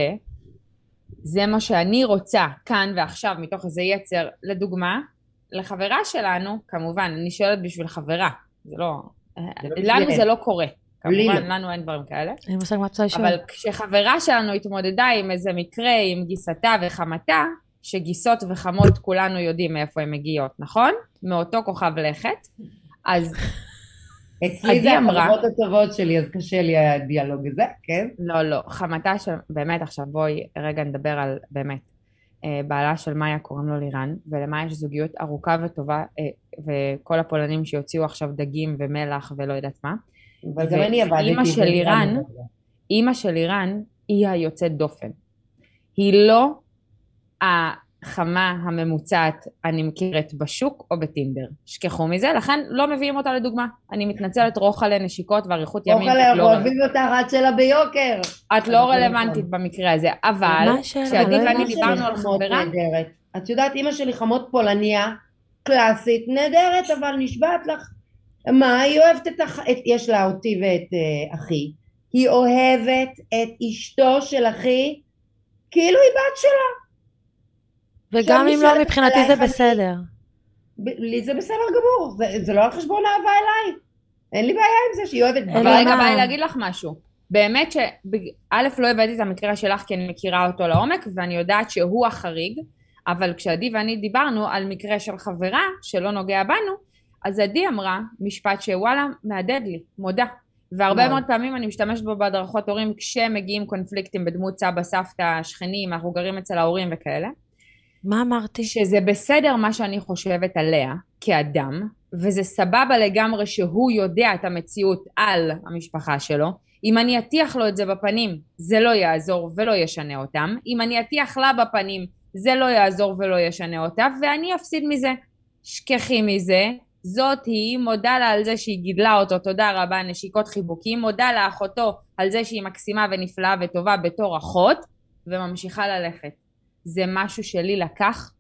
זה מה שאני רוצה כאן ועכשיו מתוך איזה יצר, לדוגמה, לחברה שלנו, כמובן, אני שואלת בשביל חברה, זה לא... זה לא לנו בשביל- זה לא קורה, כמובן, לא. לנו אין דברים כאלה, אין מושג מה את רוצה לשאול. אבל כשחברה שלנו התמודדה עם איזה מקרה עם גיסתה וחמתה, שגיסות וחמות כולנו יודעים מאיפה הן מגיעות, נכון? מאותו כוכב לכת, אז (laughs) אצלי זה אמרה- החברות הטובות שלי, אז קשה לי הדיאלוג הזה, כן? לא, לא, חמתה של, באמת עכשיו בואי רגע נדבר על, באמת, אה, בעלה של מאיה קוראים לו לירן, ולמאיה יש זוגיות ארוכה וטובה, אה, וכל הפולנים שיוציאו עכשיו דגים ומלח ולא יודעת מה. אבל גם אני עבדתי. ואימא של. לירן, אימא של לירן היא היוצאת דופן. היא לא החמה הממוצעת הנמכרת בשוק או בטינדר. שכחו מזה, לכן לא מביאים אותה לדוגמה. אני מתנצלת, רוחלה נשיקות ואריכות ימים. אוכל לא אוהבים אותה רד שלה ביוקר. את לא רלוונטית במקרה הזה, אבל מה השאלה? כשעדי לא ואני. דיברנו על חברה. את יודעת, אימא שלי חמות פולניה, קלאסית, נהדרת, אבל נשבעת לך. מה, היא אוהבת את, אח... את... יש לה אותי ואת uh, אחי. היא אוהבת את אשתו של אחי, כאילו היא בת שלה. וגם אם לא, מבחינתי זה בסדר. לי זה בסדר גמור, זה, זה לא על חשבון אהבה אליי. אין לי בעיה עם זה שהיא אוהבת אבל. רגע. בא לי להגיד לך משהו. באמת ש... א', לא הבאתי את המקרה שלך כי אני מכירה אותו לעומק, ואני יודעת שהוא החריג, אבל כשעדי ואני דיברנו על מקרה של חברה שלא נוגע בנו, אז עדי אמרה משפט שוואלה, מהדהד לי, מודה. והרבה. מאוד פעמים אני משתמשת בו בהדרכות הורים כשמגיעים קונפליקטים בדמות סבא, סבתא, שכנים, אנחנו גרים אצל ההורים וכאלה. מה אמרתי? שזה בסדר מה שאני חושבת עליה כאדם, וזה סבבה לגמרי שהוא יודע את המציאות על המשפחה שלו. אם אני אטיח לו את זה בפנים, זה לא יעזור ולא ישנה אותם. אם אני אטיח לה בפנים, זה לא יעזור ולא ישנה אותה, ואני אפסיד מזה. שכחי מזה. זאת היא, מודה לה על זה שהיא גידלה אותו, תודה רבה, נשיקות חיבוקים, מודה לאחותו על זה שהיא מקסימה ונפלאה וטובה בתור אחות, וממשיכה ללכת. זה משהו שלי לקח,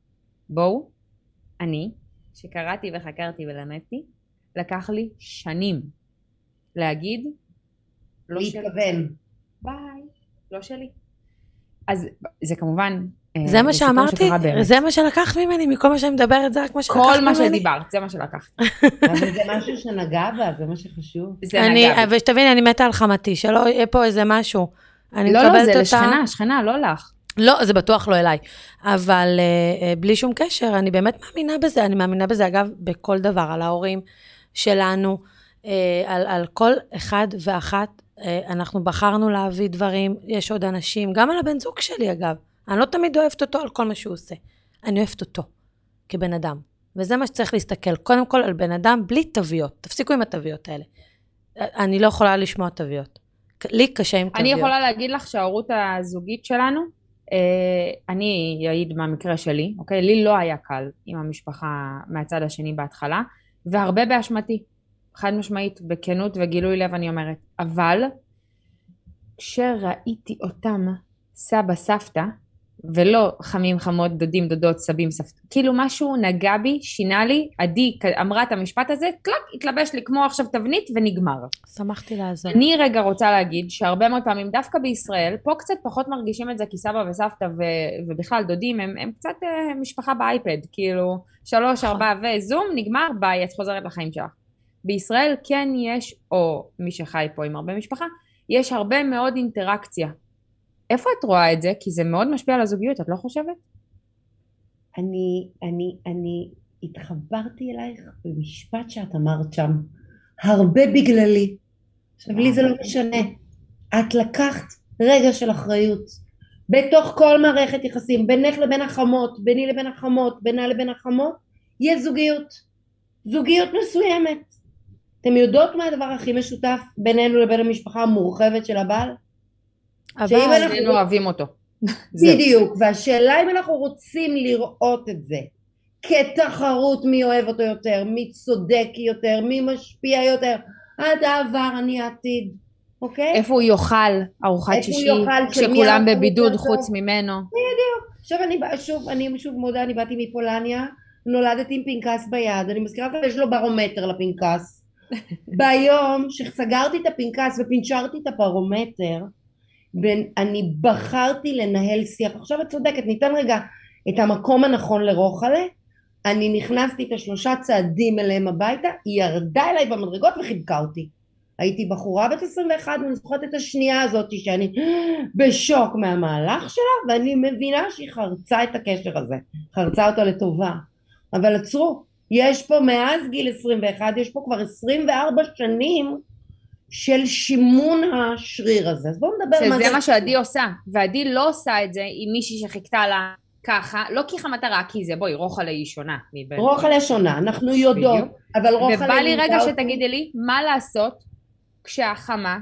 בואו, אני, שקראתי וחקרתי ולמדתי, לקח לי שנים להגיד, לא שלי, להתכוון. ביי, לא שלי. אז זה כמובן, אה, זה מה שאמרתי? זה מה שלקחת ממני? מכל מה שאני מדברת זה רק מה שלקחת ממני? כל מה שדיברת, זה מה שלקחתי. (laughs) אבל זה משהו שנגע בה, זה מה שחשוב. זה אני, נגע בי. ושתביני, אני מתה על חמתי, שלא יהיה פה איזה משהו. אני לא, לא. זה לשכנה, שכנה, לא לך. לא, זה בטוח לא אליי. אבל uh, uh, בלי שום קשר, אני באמת מאמינה בזה. אני מאמינה בזה, אגב, בכל דבר, על ההורים שלנו, uh, על, על כל אחד ואחת. Uh, אנחנו בחרנו להביא דברים, יש עוד אנשים, גם על הבן זוג שלי, אגב. אני לא תמיד אוהבת אותו על כל מה שהוא עושה. אני אוהבת אותו, כבן אדם. וזה מה שצריך להסתכל, קודם כל על בן אדם בלי תוויות. תפסיקו עם התוויות האלה. אני לא יכולה לשמוע תוויות. לי קשה עם אני תוויות. יכולה להגיד לך שההורות הזוגית שלנו, אני אעיד מהמקרה שלי, אוקיי? לי לא היה קל עם המשפחה מהצד השני בהתחלה, והרבה באשמתי, חד משמעית, בכנות וגילוי לב אני אומרת. אבל כשראיתי אותם סבא סבתא, ולא חמים חמות דודים דודות סבים סבתא, כאילו משהו נגע בי, שינה לי, עדי אמרה את המשפט הזה, קלק, התלבש לי כמו עכשיו תבנית ונגמר. שמחתי לעזור. אני רגע רוצה להגיד שהרבה מאוד פעמים דווקא בישראל, פה קצת פחות מרגישים את זה כי סבא וסבתא ו- ובכלל דודים הם, הם קצת אה, משפחה באייפד, כאילו שלוש, נכון. ארבע וזום, נגמר, ביי, את חוזרת לחיים שלך. בישראל כן יש, או מי שחי פה עם הרבה משפחה, יש הרבה מאוד אינטראקציה. איפה את רואה את זה? כי זה מאוד משפיע על הזוגיות, את לא חושבת? אני, אני, אני התחברתי אלייך במשפט שאת אמרת שם, הרבה בגללי. עכשיו לי זה לא משנה, את לקחת רגע של אחריות. בתוך כל מערכת יחסים, בינך לבין החמות, ביני לבין החמות, בינה לבין החמות, יש זוגיות. זוגיות מסוימת. אתם יודעות מה הדבר הכי משותף בינינו לבין המשפחה המורחבת של הבעל? אבל שאם אנחנו- שנינו אוהבים אותו. (laughs) בדיוק, והשאלה אם אנחנו רוצים לראות את זה כתחרות מי אוהב אותו יותר, מי צודק יותר, מי משפיע יותר, את העבר, אני העתיד, אוקיי? איפה הוא יאכל ארוחת שישי, כשכולם בבידוד חוץ? ממנו. עכשיו אני באה שוב, אני שוב מודה, אני באתי מפולניה, נולדתי עם פנקס ביד, אני מזכירה לך, יש לו ברומטר לפנקס. (laughs) ביום שסגרתי את הפנקס ופינצ'רתי את הברומטר, ואני בחרתי לנהל שיח. עכשיו את צודקת, ניתן רגע את המקום הנכון לרוחלה. אני נכנסתי את השלושה צעדים אליהם הביתה, היא ירדה אליי במדרגות וחיבקה אותי. הייתי בחורה בת 21 ואני זוכרת את השנייה הזאת שאני בשוק מהמהלך שלה ואני מבינה שהיא חרצה את הקשר הזה, חרצה אותו לטובה. אבל עצרו, יש פה מאז גיל 21, יש פה כבר 24 שנים של שימון השריר הזה. אז בואו נדבר מה שזה מה שעדי עושה, ועדי לא עושה את זה עם מישהי שחיכתה לה ככה, לא כי המטרה, כי זה, בואי, רוחלה היא שונה. רוחלה שונה, אנחנו יודעות, בדיוק. אבל רוחלה... ובא לי רגע אותי- שתגידי לי, מה לעשות כשהחמה,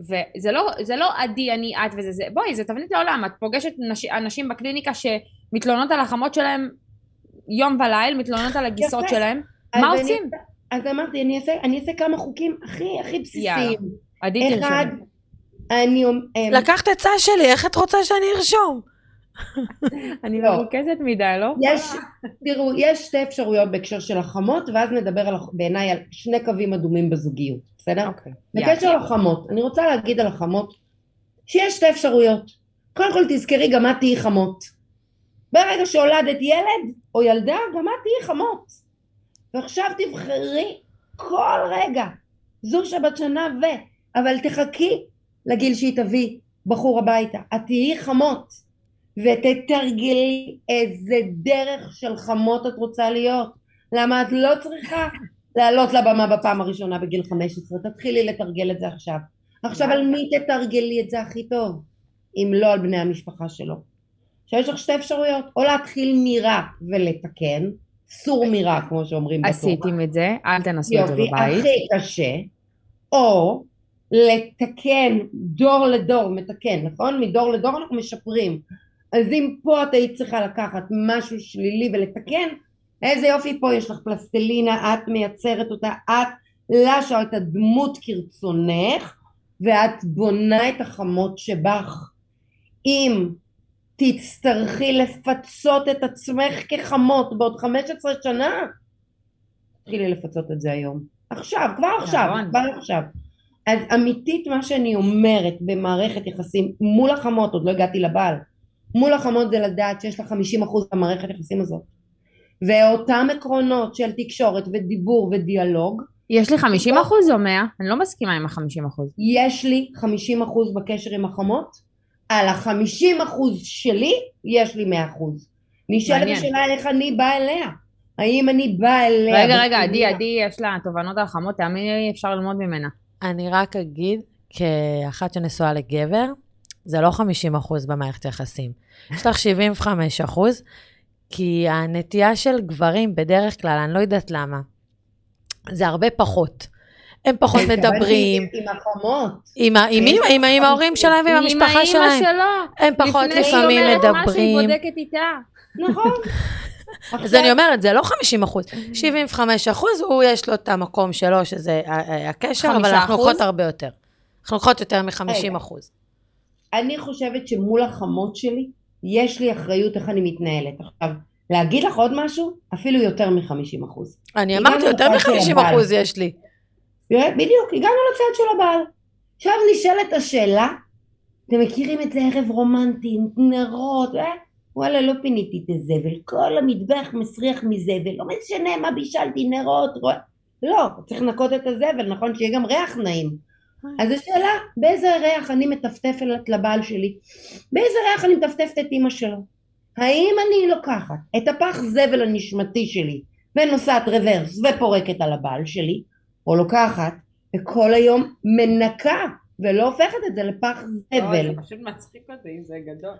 וזה לא, זה לא עדי, אני, את וזה, זה, בואי, זה תבנית לעולם, את פוגשת נש, אנשים בקליניקה שמתלוננות על החמות שלהם יום וליל, מתלוננות על הגיסות יפה. שלהם, מה עושים? אז אמרתי, אני אעשה, אני אעשה כמה חוקים הכי הכי בסיסיים. יאללה. עדי אחד, תרשמי. אני... אמ, לקחת עצה שלי, איך את רוצה שאני ארשום? (laughs) אני לא. מרוכזת מדי, לא? יש, תראו, יש שתי אפשרויות בהקשר של החמות, ואז נדבר על, בעיניי על שני קווים אדומים בזוגיות, בסדר? אוקיי. בקשר לחמות, אני רוצה להגיד על החמות שיש שתי אפשרויות. קודם כל תזכרי, גם את תהיי חמות. ברגע שהולדת ילד או ילדה, גם את תהיי חמות. ועכשיו תבחרי כל רגע, זו שבת שנה ו... אבל תחכי לגיל שהיא תביא בחור הביתה. את תהיי חמות. ותתרגלי איזה דרך של חמות את רוצה להיות. למה את לא צריכה לעלות לבמה בפעם הראשונה בגיל 15, תתחילי לתרגל את זה עכשיו. עכשיו על מי תתרגלי את זה הכי טוב? אם לא על בני המשפחה שלו. עכשיו יש לך שתי אפשרויות, או להתחיל מרע ולתקן, סור מרע כמו שאומרים בתורה. עשיתם את זה, אל תנסו את זה יופי, בבית. הכי קשה, או לתקן דור לדור, מתקן, נכון? מדור לדור אנחנו משפרים. אז אם פה את היית צריכה לקחת משהו שלילי ולתקן, איזה יופי פה יש לך פלסטלינה, את מייצרת אותה, את לשה את הדמות כרצונך, ואת בונה את החמות שבך. אם תצטרכי לפצות את עצמך כחמות בעוד 15 שנה, תתחילי לפצות את זה היום. עכשיו, כבר עכשיו, נכון. כבר עכשיו. אז אמיתית מה שאני אומרת במערכת יחסים מול החמות, עוד לא הגעתי לבעל, מול החמות זה לדעת שיש לך 50% במערכת יחסים הזאת. ואותם עקרונות של תקשורת ודיבור ודיאלוג, יש לי 50 אחוז או 100? אני לא מסכימה עם ה-50 אחוז. יש לי 50% בקשר עם החמות, על ה-50% שלי יש לי 100%. נשאלת מעניין. השאלה איך אני באה אליה. האם אני באה אליה... רגע, רגע? עדי, עדי, יש לה תובנות על חמות, תאמיני לי, אפשר ללמוד ממנה. אני רק אגיד, כאחת שנשואה לגבר, זה לא 50% במערכת יחסים. יש לך 75%, כי הנטייה של גברים, בדרך כלל, אני לא יודעת למה, זה הרבה פחות. הם פחות התכוונתי מדברים, עם החמות. עם עם עם- עם ההורים שלהם ועם המשפחה עם שלהם. האימא שלו. הם פחות לפני שהיא לפעמים אומרת משהו, היא מדברים. בודקת איתה. נכון. (laughs) אז אני אומרת, זה לא 50 אחוז, 75 אחוז, הוא יש לו את המקום שלו, שזה הקשר, אבל אנחנו? לוקחות הרבה יותר. אנחנו לוקחות יותר מ-50 אחוז. אני חושבת שמול החמות שלי, יש לי אחריות איך אני מתנהלת. עכשיו, להגיד לך עוד משהו? אפילו יותר מ-50 אחוז. אני אמרתי, יותר לצד של מ-50 הבעל. אחוז יש לי. בדיוק, הגענו לצד של הבעל. עכשיו נשאלת השאלה, אתם מכירים את זה ערב רומנטי, נרות, אה? וואלה, לא פיניתי את הזבל, כל המטבח מסריח מזבל, לא משנה מה בישלתי, נרות, רוע... לא, צריך לנקות את הזבל, נכון? שיהיה גם ריח נעים. אז השאלה, באיזה ריח אני מטפטפת לבעל שלי? באיזה ריח אני מטפטפת את אימא שלו? האם אני לוקחת את הפח זבל הנשמתי שלי ונוסעת רוורס ופורקת על הבעל שלי, או לוקחת וכל היום מנקה ולא הופכת את זה לפח זבל. זה פשוט מצחיק אותי, זה גדול.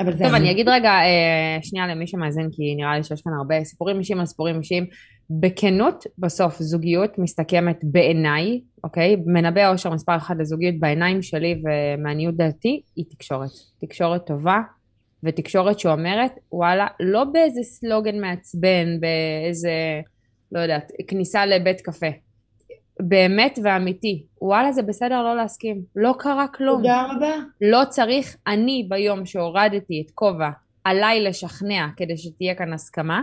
אבל זה טוב, אני אמיתי. אגיד רגע, אה, שנייה למי שמאזין, כי נראה לי שיש כאן הרבה סיפורים אישיים על סיפורים אישיים. בכנות, בסוף, זוגיות מסתכמת בעיניי, אוקיי? מנבא האושר מספר אחת לזוגיות בעיניים שלי ומעניות דעתי, היא תקשורת. תקשורת טובה, ותקשורת שאומרת, וואלה, לא באיזה סלוגן מעצבן, באיזה, לא יודעת, כניסה לבית קפה. באמת ואמיתי, וואלה זה בסדר לא להסכים, לא קרה כלום. תודה רבה. לא צריך, אני ביום שהורדתי את כובע עליי לשכנע כדי שתהיה כאן הסכמה,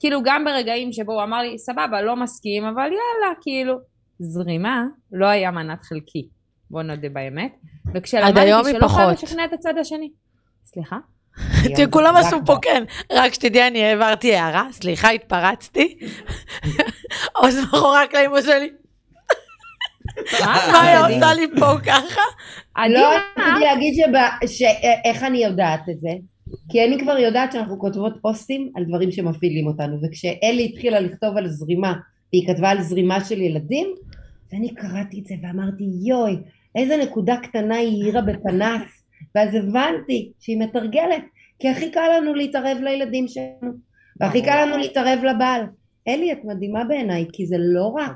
כאילו גם ברגעים שבו הוא אמר לי סבבה לא מסכים אבל יאללה כאילו זרימה לא היה מנת חלקי בוא נודה באמת וכשלמדתי שלא חייב. לשכנע את הצד השני סליחה? תראי, כולם עשו פה כן. רק שתדעי, אני העברתי הערה, סליחה, התפרצתי. עוז מאחורי הקלעים עושה לי, מה היא. עושה לי פה ככה? לא עדינה, רציתי להגיד שבא- ש- איך אני יודעת את זה כי אני כבר יודעת שאנחנו כותבות פוסטים על דברים שמפעילים אותנו וכשאלי התחילה לכתוב על זרימה והיא כתבה על זרימה של ילדים ואני קראתי את זה ואמרתי יואי איזה נקודה קטנה היא העירה בפנס ואז הבנתי שהיא מתרגלת כי הכי קל לנו להתערב לילדים שלנו והכי קל לנו להתערב לבעל אלי את מדהימה בעיניי כי זה לא רק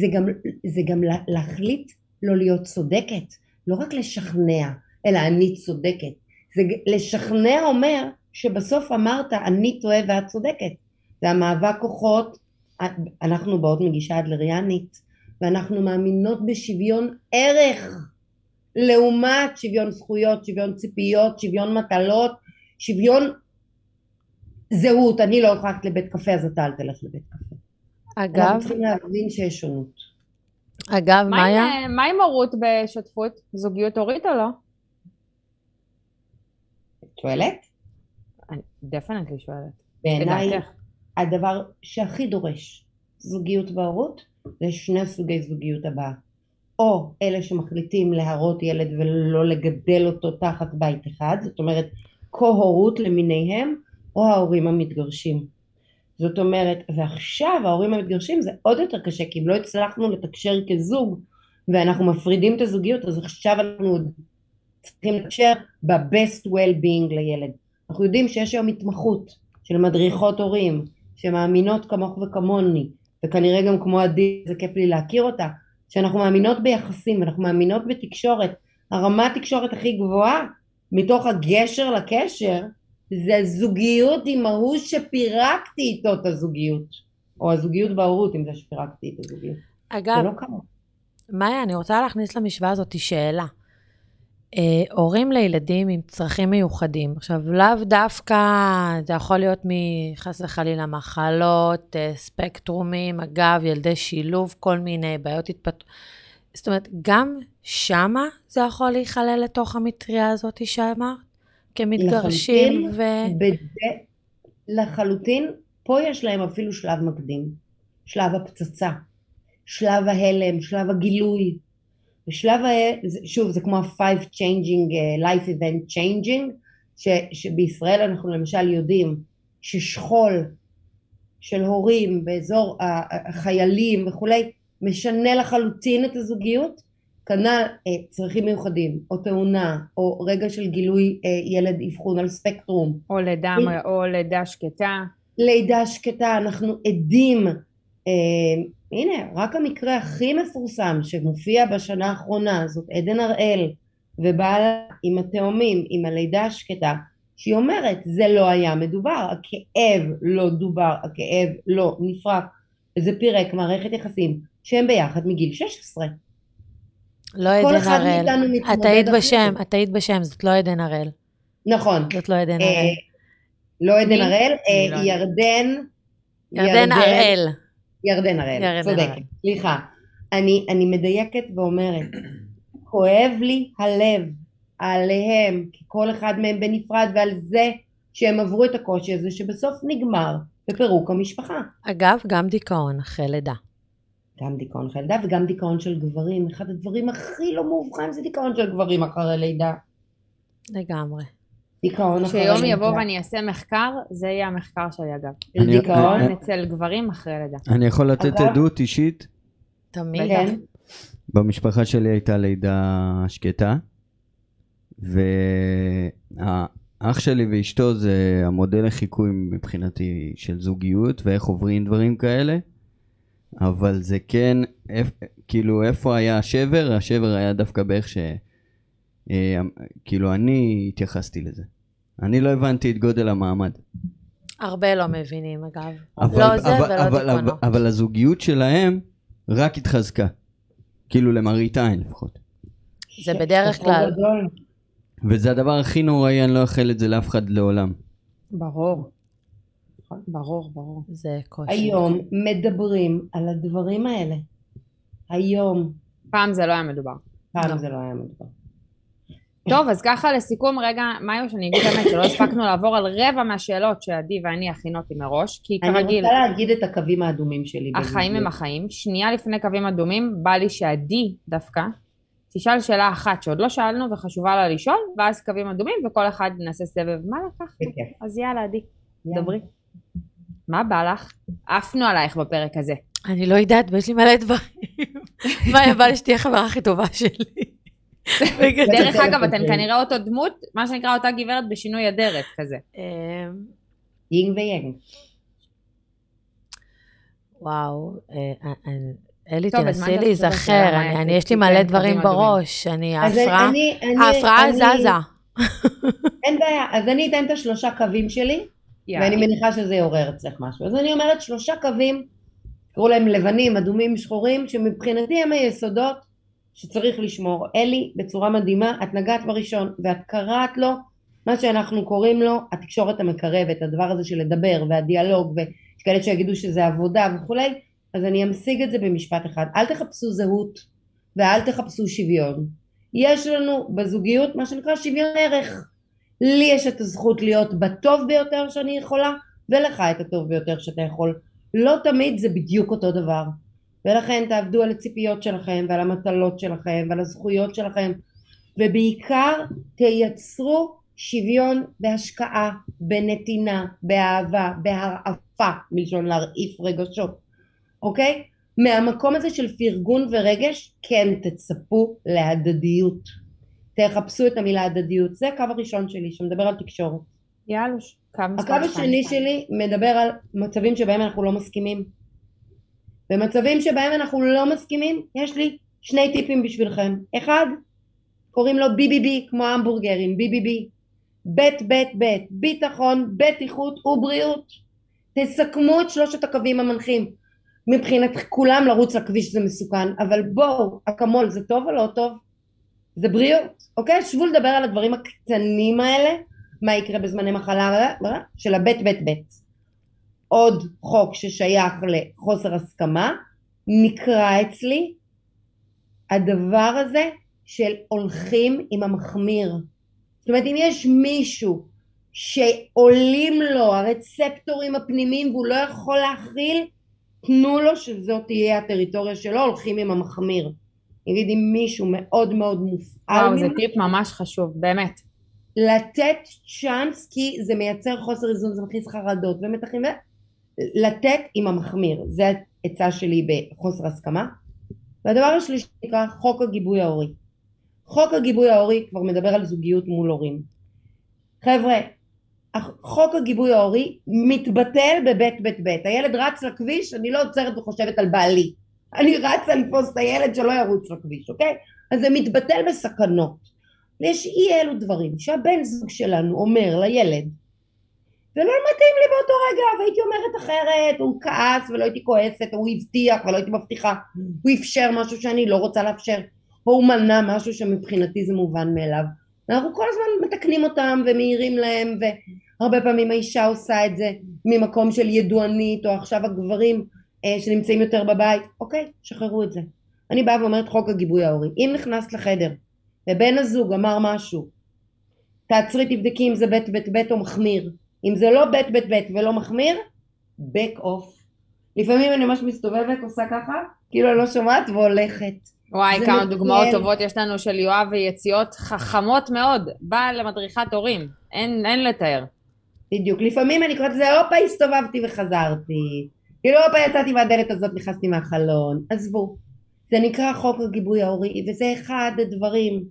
זה גם, זה גם לה- להחליט לא להיות צודקת, לא רק לשכנע, אלא אני צודקת. זה לשכנע אומר שבסוף אמרת אני טועה ואת צודקת. זה המאבק כוחות, אנחנו באות מגישה אדלריאנית, ואנחנו מאמינות בשוויון ערך, לעומת שוויון זכויות, שוויון ציפיות, שוויון מטלות, שוויון זהות. אני לא הולכת לבית קפה אז אתה אל תלך לבית קפה. אנחנו אגב, צריכים להבין שיש שונות. אגב, מה עם, מאיה, אה, מה עם הורות בשותפות? זוגיות הורית או לא? את שואלת? דפנטלי שואלת. בעיניי. הדבר שהכי דורש זוגיות והורות זה שני סוגי זוגיות הבאה. או אלה שמחליטים להרות ילד ולא לגדל אותו תחת בית אחד, זאת אומרת כה-הורות למיניהם, או ההורים המתגרשים. זאת אומרת, ועכשיו ההורים המתגרשים זה עוד יותר קשה, כי אם לא הצלחנו לתקשר כזוג ואנחנו מפרידים את הזוגיות, אז עכשיו אנחנו עוד צריכים לתקשר ב-best well-being לילד. אנחנו יודעים שיש היום התמחות של מדריכות הורים שמאמינות כמוך וכמוני וכנראה גם כמו עדי זה כיף לי להכיר אותה שאנחנו מאמינות ביחסים אנחנו מאמינות בתקשורת. הרמת תקשורת הכי גבוהה מתוך הגשר לקשר זה זוגיות עם ההוא שפירקתי איתו את הזוגיות. או הזוגיות בהורות עם זה שפירקתי את הזוגיות. אגב, לא מאיה, אני רוצה להכניס למשוואה הזאת שאלה. אה, הורים לילדים עם צרכים מיוחדים, עכשיו לאו דווקא, זה יכול להיות מחס וחלילה מחלות, אה, ספקטרומים, אגב, ילדי שילוב, כל מיני בעיות התפתחות. זאת אומרת, גם שמה זה יכול להיכלל לתוך המטריה הזאת שאמרת? כמתגרשים ו... בד... לחלוטין פה יש להם אפילו שלב מקדים שלב הפצצה שלב ההלם שלב הגילוי בשלב ה... שוב זה כמו ה-five changing uh, life event changing ש... שבישראל אנחנו למשל יודעים ששכול של הורים באזור החיילים וכולי משנה לחלוטין את הזוגיות כנ"ל אה, צרכים מיוחדים או תאונה או רגע של גילוי אה, ילד אבחון על ספקטרום או לידה, או לידה שקטה. לידה שקטה אנחנו עדים אה, הנה, רק המקרה הכי מפורסם שמופיע בשנה האחרונה זאת עדן הראל ובעלה עם התאומים, עם הלידה השקטה, שהיא אומרת זה לא היה מדובר, הכאב לא דובר, הכאב לא נפרק, וזה פירק מערכת יחסים שהם ביחד מגיל 16. לא כל עדן אחד הראל. את היית. בשם, את היית בשם, זאת לא עדן הראל. נכון. זאת לא עדן אה, הראל. לא עדן? הראל, לא אה, יודעת. ירדן. ירדן הראל. ירדן הראל, צודקת. סליחה. אני, אני מדייקת ואומרת, כואב לי הלב עליהם, כי כל אחד מהם בנפרד, ועל זה שהם עברו את הקושי הזה, שבסוף נגמר בפירוק המשפחה. אגב, גם דיכאון אחרי לידה. גם דיכאון אחרי לידה וגם דיכאון של גברים. אחד הדברים הכי לא מאובחן זה דיכאון של גברים אחרי לידה. לגמרי. דיכאון אחרי לידה. כשיום יבוא ואני אעשה מחקר, זה יהיה המחקר שלי אגב. דיכאון. אצל גברים אחרי לידה. אני יכול לתת עדות אישית? תמיד. במשפחה שלי הייתה לידה שקטה, והאח שלי ואשתו זה המודל לחיקוי מבחינתי של זוגיות ואיך עוברים דברים כאלה, אבל זה כן, איפ, כאילו איפה היה השבר? השבר היה דווקא באיך ש... אה, כאילו אני התייחסתי לזה. אני לא הבנתי את גודל המעמד. הרבה לא מבינים, אגב. אבל, לא זה אבל, ולא אבל, אבל, דיכאונות. אבל הזוגיות שלהם רק התחזקה. כאילו למראית עין לפחות. זה בדרך כלל. וזה הדבר הכי נוראי, אני לא אאחל את זה לאף אחד לעולם. ברור. ברור, ברור. זה קושי. היום מדברים על הדברים האלה. היום. פעם זה לא היה מדובר. פעם לא. זה לא היה מדבר. טוב, אז ככה לסיכום, רגע, מאיו, שאני אגיד באמת שלא הספקנו לעבור על רבע מהשאלות שעדי ואני הכינותי מראש, כי אני כרגיל, רוצה להגיד את הקווים האדומים שלי. החיים הם. החיים. שנייה לפני קווים אדומים, בא לי שעדי דווקא תשאל שאלה אחת שעוד לא שאלנו וחשובה לה לשאול, ואז קווים אדומים וכל אחד נעשה סבב. מה לקחת? אז יאללה, עדי. דברי. מה בא לך? עפנו עלייך בפרק הזה. אני לא יודעת, ויש לי מלא דברים. מה, בא לי שתהיה חברה הכי טובה שלי. דרך טלפון אגב, אתן שלי. כנראה אותו דמות, מה שנקרא אותה גברת בשינוי אדרת כזה. אמ, יינג ויאנג. וואו, אה, אה, אה, אלי, תנסי להיזכר, יש לי מלא דברים. בראש, אני, ההפרעה, זזה. אין בעיה. אז אני אתן את השלושה קווים שלי. ואני מניחה שזה יעורר אצלך משהו. אז אני אומרת שלושה קווים, קראו להם לבנים, אדומים, שחורים, שמבחינתי הם היסודות שצריך לשמור. אלי, בצורה מדהימה, את נגעת בראשון, ואת קראת לו מה שאנחנו קוראים לו התקשורת המקרבת, הדבר הזה של לדבר והדיאלוג, ויש כאלה שיגידו שזה עבודה וכולי, אז אני אמשיג את זה במשפט אחד. אל תחפשו זהות ואל תחפשו שוויון. יש לנו בזוגיות מה שנקרא שוויון ערך. לי יש את הזכות להיות בטוב ביותר שאני יכולה, ולך את הטוב ביותר שאתה יכול. לא תמיד זה בדיוק אותו דבר. ולכן תעבדו על הציפיות שלכם ועל המטלות שלכם ועל הזכויות שלכם ובעיקר תייצרו שוויון בהשקעה, בנתינה, באהבה, בהרעפה, מלשון להרעיף רגשות, אוקיי? מהמקום הזה של פרגון ורגש כן תצפו להדדיות. תחפשו את המילה הדדיות, זה הקו הראשון שלי שמדבר על תקשורת. יאללה, קו הקו מספר השני שתיים. שלי מדבר על מצבים שבהם אנחנו לא מסכימים. במצבים שבהם אנחנו לא מסכימים, יש לי שני טיפים בשבילכם. אחד, קוראים לו BBB, כמו המבורגרים, BBB. בית בית בית, ביטחון, בטיחות ובריאות. תסכמו את שלושת הקווים המנחים. מבחינת כולם לרוץ לכביש זה מסוכן, אבל בואו, אקמול זה טוב או לא טוב? זה בריאות, אוקיי? שבו לדבר על הדברים הקטנים האלה, מה יקרה בזמני מחלה של הבית בית בית. עוד חוק ששייך לחוסר הסכמה, נקרא אצלי הדבר הזה של הולכים עם המחמיר. זאת אומרת אם יש מישהו שעולים לו הרצפטורים הפנימיים והוא לא יכול להכיל, תנו לו שזאת תהיה הטריטוריה שלו, הולכים עם המחמיר. נגיד אם מישהו מאוד מאוד מופעל וואו, זה טיפ ממש חשוב, באמת. לתת צ'אנס כי זה מייצר חוסר איזון, זה מכניס חרדות ומתחים, לתת עם המחמיר, זה העצה שלי בחוסר הסכמה. והדבר השלישי נקרא חוק הגיבוי ההורי. חוק הגיבוי ההורי כבר מדבר על זוגיות מול הורים. חבר'ה, חוק הגיבוי ההורי מתבטל בבית בית בית. הילד רץ לכביש, אני לא עוצרת וחושבת על בעלי. אני רצה לתפוס את הילד שלא ירוץ לכביש, אוקיי? אז זה מתבטל בסכנות. ויש אי אלו דברים שהבן זוג שלנו אומר לילד, ולא מתאים לי באותו רגע, והייתי אומרת אחרת, הוא כעס ולא הייתי כועסת, הוא הבטיח ולא הייתי מבטיחה, הוא אפשר משהו שאני לא רוצה לאפשר, או הוא מנע משהו שמבחינתי זה מובן מאליו. אנחנו כל הזמן מתקנים אותם ומעירים להם, והרבה פעמים האישה עושה את זה ממקום של ידוענית, או עכשיו הגברים אה, שנמצאים יותר בבית, אוקיי, שחררו את זה. אני באה ואומרת חוק הגיבוי ההורי. אם נכנסת לחדר ובן הזוג אמר משהו, תעצרי תבדקי אם זה בית בית בית או מחמיר. אם זה לא בית בית בית ולא מחמיר, back off. לפעמים אני ממש מסתובבת, עושה ככה, כאילו אני לא שומעת והולכת. וואי, כמה מצוין. דוגמאות טובות יש לנו של יואב ויציאות חכמות מאוד. באה למדריכת הורים, אין, אין לתאר. בדיוק. לפעמים אני קוראת לזה, הופה, הסתובבתי וחזרתי. כאילו, הופה, יצאתי מהדלת הזאת, נכנסתי מהחלון. עזבו. זה נקרא חוק הגיבוי ההורי, וזה אחד הדברים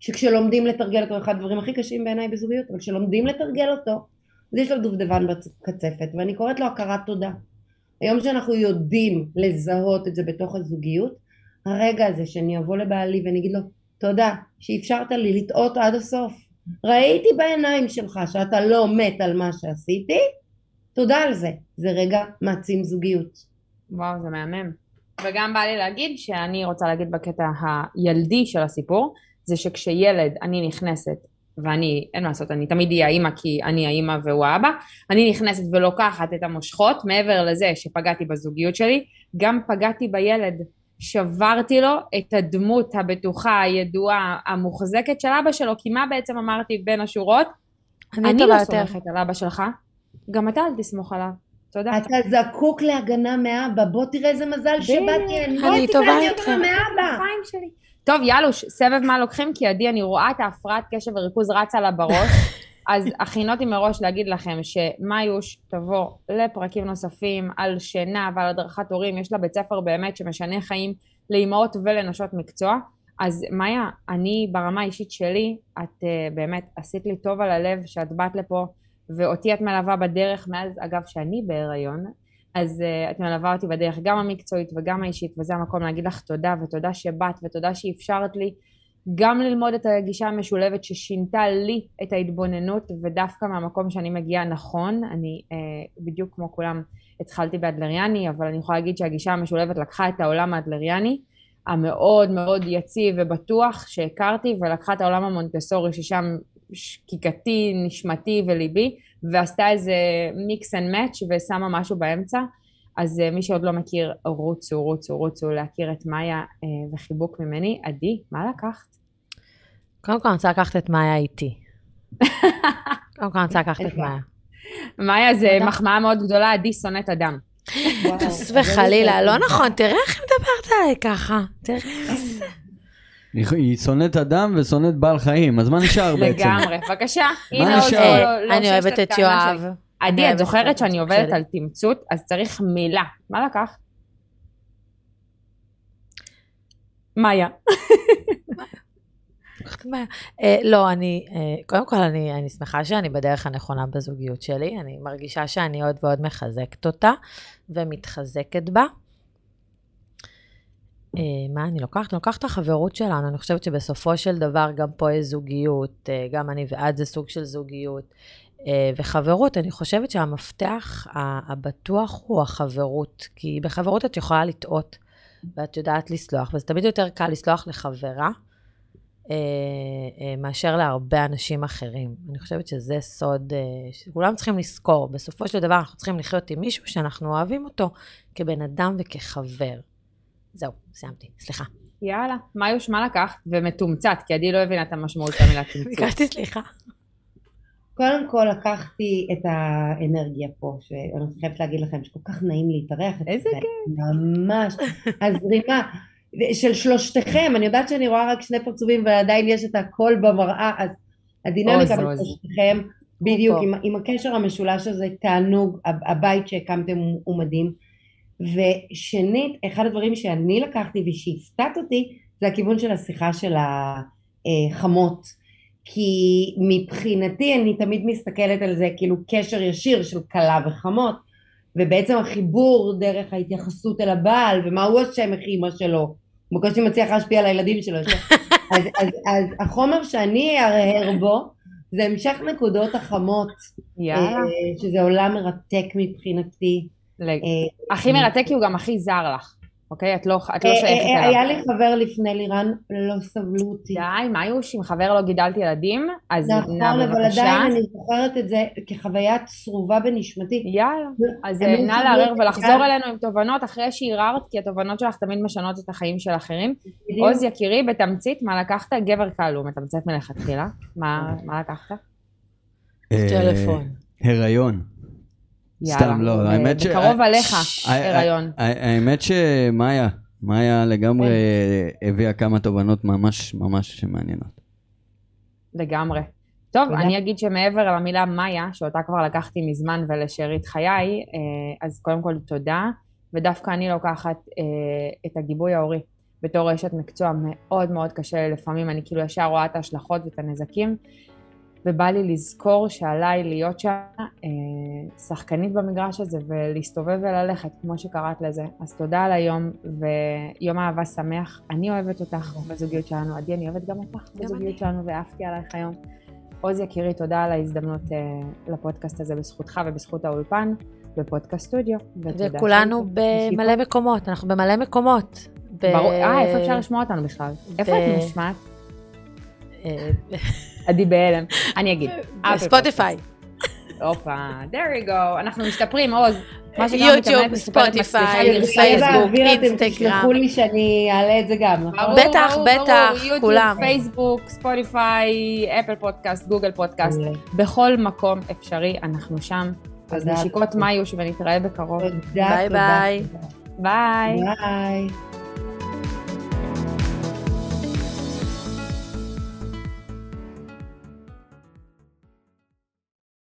שכשלומדים לתרגל אותו, אחד הדברים הכי קשים בעיניי בזוגיות, אבל כשלומדים לתרגל אותו, אז יש לו דובדבן בקצפת, ואני קוראת לו הכרת תודה. היום שאנחנו יודעים לזהות את זה בתוך הזוגיות, הרגע הזה שאני אבוא לבעלי ואני אגיד לו, תודה שאפשרת לי לטעות עד הסוף. ראיתי בעיניים שלך שאתה לא מת על מה שעשיתי, תודה על זה. זה רגע מעצים זוגיות. וואו, זה מהמם. וגם בא לי להגיד שאני רוצה להגיד בקטע הילדי של הסיפור, זה שכשילד, אני נכנסת, ואני, אין מה לעשות, אני תמיד אהיה האימא כי אני האימא והוא האבא, אני נכנסת ולוקחת את המושכות, מעבר לזה שפגעתי בזוגיות שלי, גם פגעתי בילד. שברתי לו את הדמות הבטוחה, הידועה, המוחזקת של אבא שלו, כי מה בעצם אמרתי בין השורות? אני אני לא. סומכת על אבא שלך, גם אתה אל תסמוך עליו. תודה. אתה זקוק להגנה מאבא, בוא תראה איזה מזל שבאתי אני. טובה תקראתי. אותך מאבא. טוב, יאלוש, סבב מה לוקחים? כי עדי, אני רואה את ההפרעת קשב וריכוז רצה לה בראש, (laughs) אז הכינותי מראש להגיד לכם שמאיוש תבוא לפרקים נוספים על שינה ועל הדרכת הורים, יש לה בית ספר באמת שמשנה חיים לאימהות ולנשות מקצוע. אז מאיה, אני ברמה האישית שלי, את uh, באמת עשית לי טוב על הלב שאת באת לפה, ואותי את מלווה בדרך מאז, אגב, שאני בהיריון, אז uh, את מלווה אותי בדרך גם המקצועית וגם האישית, וזה המקום להגיד לך תודה, ותודה שבאת, ותודה שאפשרת לי גם ללמוד את הגישה המשולבת ששינתה לי את ההתבוננות, ודווקא מהמקום שאני מגיעה נכון, אני uh, בדיוק כמו כולם התחלתי באדלריאני, אבל אני יכולה להגיד שהגישה המשולבת לקחה את העולם האדלריאני, המאוד מאוד יציב ובטוח שהכרתי, ולקחה את העולם המונטסורי ששם שקיקתי, נשמתי וליבי, ועשתה איזה מיקס אנד מאץ' ושמה משהו באמצע. אז אה, מי שעוד לא מכיר, רוצו, רוצו, רוצו להכיר את מאיה אה, וחיבוק ממני. עדי, מה לקחת? קודם כל אני רוצה לקחת את מאיה איתי. קודם כל אני רוצה לקחת את? (laughs) מאיה. מאיה זה. מחמאה מאוד גדולה, עדי שונאת אדם. חס זה וחלילה. לא נכון, תראה איך היא מדברת עליי ככה. תראה. (laughs) היא- היא שונאת אדם ושונאת בעל חיים, אז מה נשאר בעצם? לגמרי, בבקשה. עוד נשאר? לא- לא אני אוהבת את יואב. עדי, את אוהבת זוכרת את שאני עובדת. על תמצות, אז צריך מילה. מה? מאיה. את מאיה. אה, לא, אני, אה, קודם כל אני, אני שמחה שאני בדרך הנכונה בזוגיות שלי. אני מרגישה שאני עוד ועוד מחזקת אותה ומתחזקת בה. אה, מה אני לוקחת? אני לוקחת את החברות שלנו. אני חושבת שבסופו של דבר גם פה יש זוגיות, אה, גם אני ואת זה סוג של זוגיות. אה, וחברות, אני חושבת שהמפתח הבטוח הוא החברות, כי בחברות את יכולה לטעות, ואת יודעת לסלוח, וזה תמיד יותר קל לסלוח לחברה, מאשר להרבה אנשים אחרים. אני חושבת שזה סוד שכולם צריכים לזכור. בסופו של דבר אנחנו צריכים לחיות עם מישהו שאנחנו אוהבים אותו כבן אדם וכחבר. זהו, סיימתי, סליחה. יאללה, מאיוש, מה לקחת? ומתומצת, כי עדי לא הבינה את המשמעות של המילה תמצות. ביקשתי סליחה. קודם כל לקחתי את האנרגיה פה, שאני חייבת להגיד לכם שכל כך נעים להתארח. איזה כיף. ממש. הזרימה של שלושתכם, אני יודעת שאני רואה רק שני פרצופים ועדיין יש את הכל במראה, אז הדינמיקה בין עוז. שלושתכם, בדיוק. עם, עם הקשר המשולש הזה, תענוג, הב- הבית שהקמתם הוא מדהים. ושנית, אחד הדברים שאני לקחתי ושהפתעת אותי, זה הכיוון של השיחה של החמות. כי מבחינתי אני תמיד מסתכלת על זה כאילו קשר ישיר של כלה וחמות, ובעצם החיבור דרך ההתייחסות אל הבעל, ומה הוא אשם איך אימא שלו, הוא בקושי מצליח להשפיע על הילדים שלו. אז, (laughs) אז, אז, אז החומר שאני ארהר בו זה המשך נקודות החמות, יאללה. אה, שזה עולם מרתק מבחינתי. אה, הכי מרתק כי הוא גם הכי זר לך, אוקיי? את לא את לא אה, שייכת אה, היה אליו. לי חבר לפני לירן, לא סבלו אותי. די, מה היו שעם חבר לא גידלתי ילדים? אז נכון, נא אבל בבקשה. עדיין אני זוכרת את זה כחוויה צרובה בנשמתי. יאללה. אז אה, נא לערער ולחזור. אלינו עם תובנות אחרי שהרהרת, כי התובנות שלך תמיד משנות את החיים של אחרים. עוז יקירי, בתמצית, מה לקחת? גבר קל, הוא מתמצת מלכתחילה. מה מה לקחת? אה, טלפון. הריון. יאללה. סתם, לא, אה, האמת ש- בקרוב עליך, אה, הריון. ה- האמת שמאיה, מאיה לגמרי הביאה כמה תובנות ממש ממש מעניינות. לגמרי. טוב. אני אגיד שמעבר למילה מאיה, שאותה כבר לקחתי מזמן ולשארית חיי, אה, אז קודם כל תודה, ודווקא אני לוקחת אה, את הגיבוי ההורי. בתור אשת מקצוע מאוד מאוד קשה לפעמים, אני כאילו ישר רואה את ההשלכות ואת הנזקים, ובא לי לזכור שעליי להיות שם אה, שחקנית במגרש הזה ולהסתובב וללכת, כמו שקראת לזה. אז תודה על היום, ויום אהבה שמח. אני אוהבת אותך בזוגיות שלנו, עדי, אני אוהבת גם אותך בזוגיות אני. שלנו, ואהבתי עלייך היום. עוז יקירי, תודה על ההזדמנות אה, לפודקאסט הזה בזכותך ובזכות האולפן בפודקאסט סטודיו. וכולנו. במלא מקומות, אנחנו במלא מקומות. ברור, אה, איפה אפשר לשמוע אותנו בכלל? איפה את מושמעת? אה, עדי בהלם. אני אגיד. בספוטיפיי. פודקאסט. הופה, there you go. אנחנו משתפרים, עוז. יוטיוב, ספוטיפיי, פייסבוק, אינסטגרם. תשלחו לי שאני אעלה את זה גם, נכון? בטח, בטח, ברור, יוטיוב, כולם. פייסבוק, Spotify, Apple Podcast, Google Podcast, בכל מקום אפשרי, אנחנו שם. אז. נשיקות מיוש ונתראה בקרוב. ביי. ביי. ביי.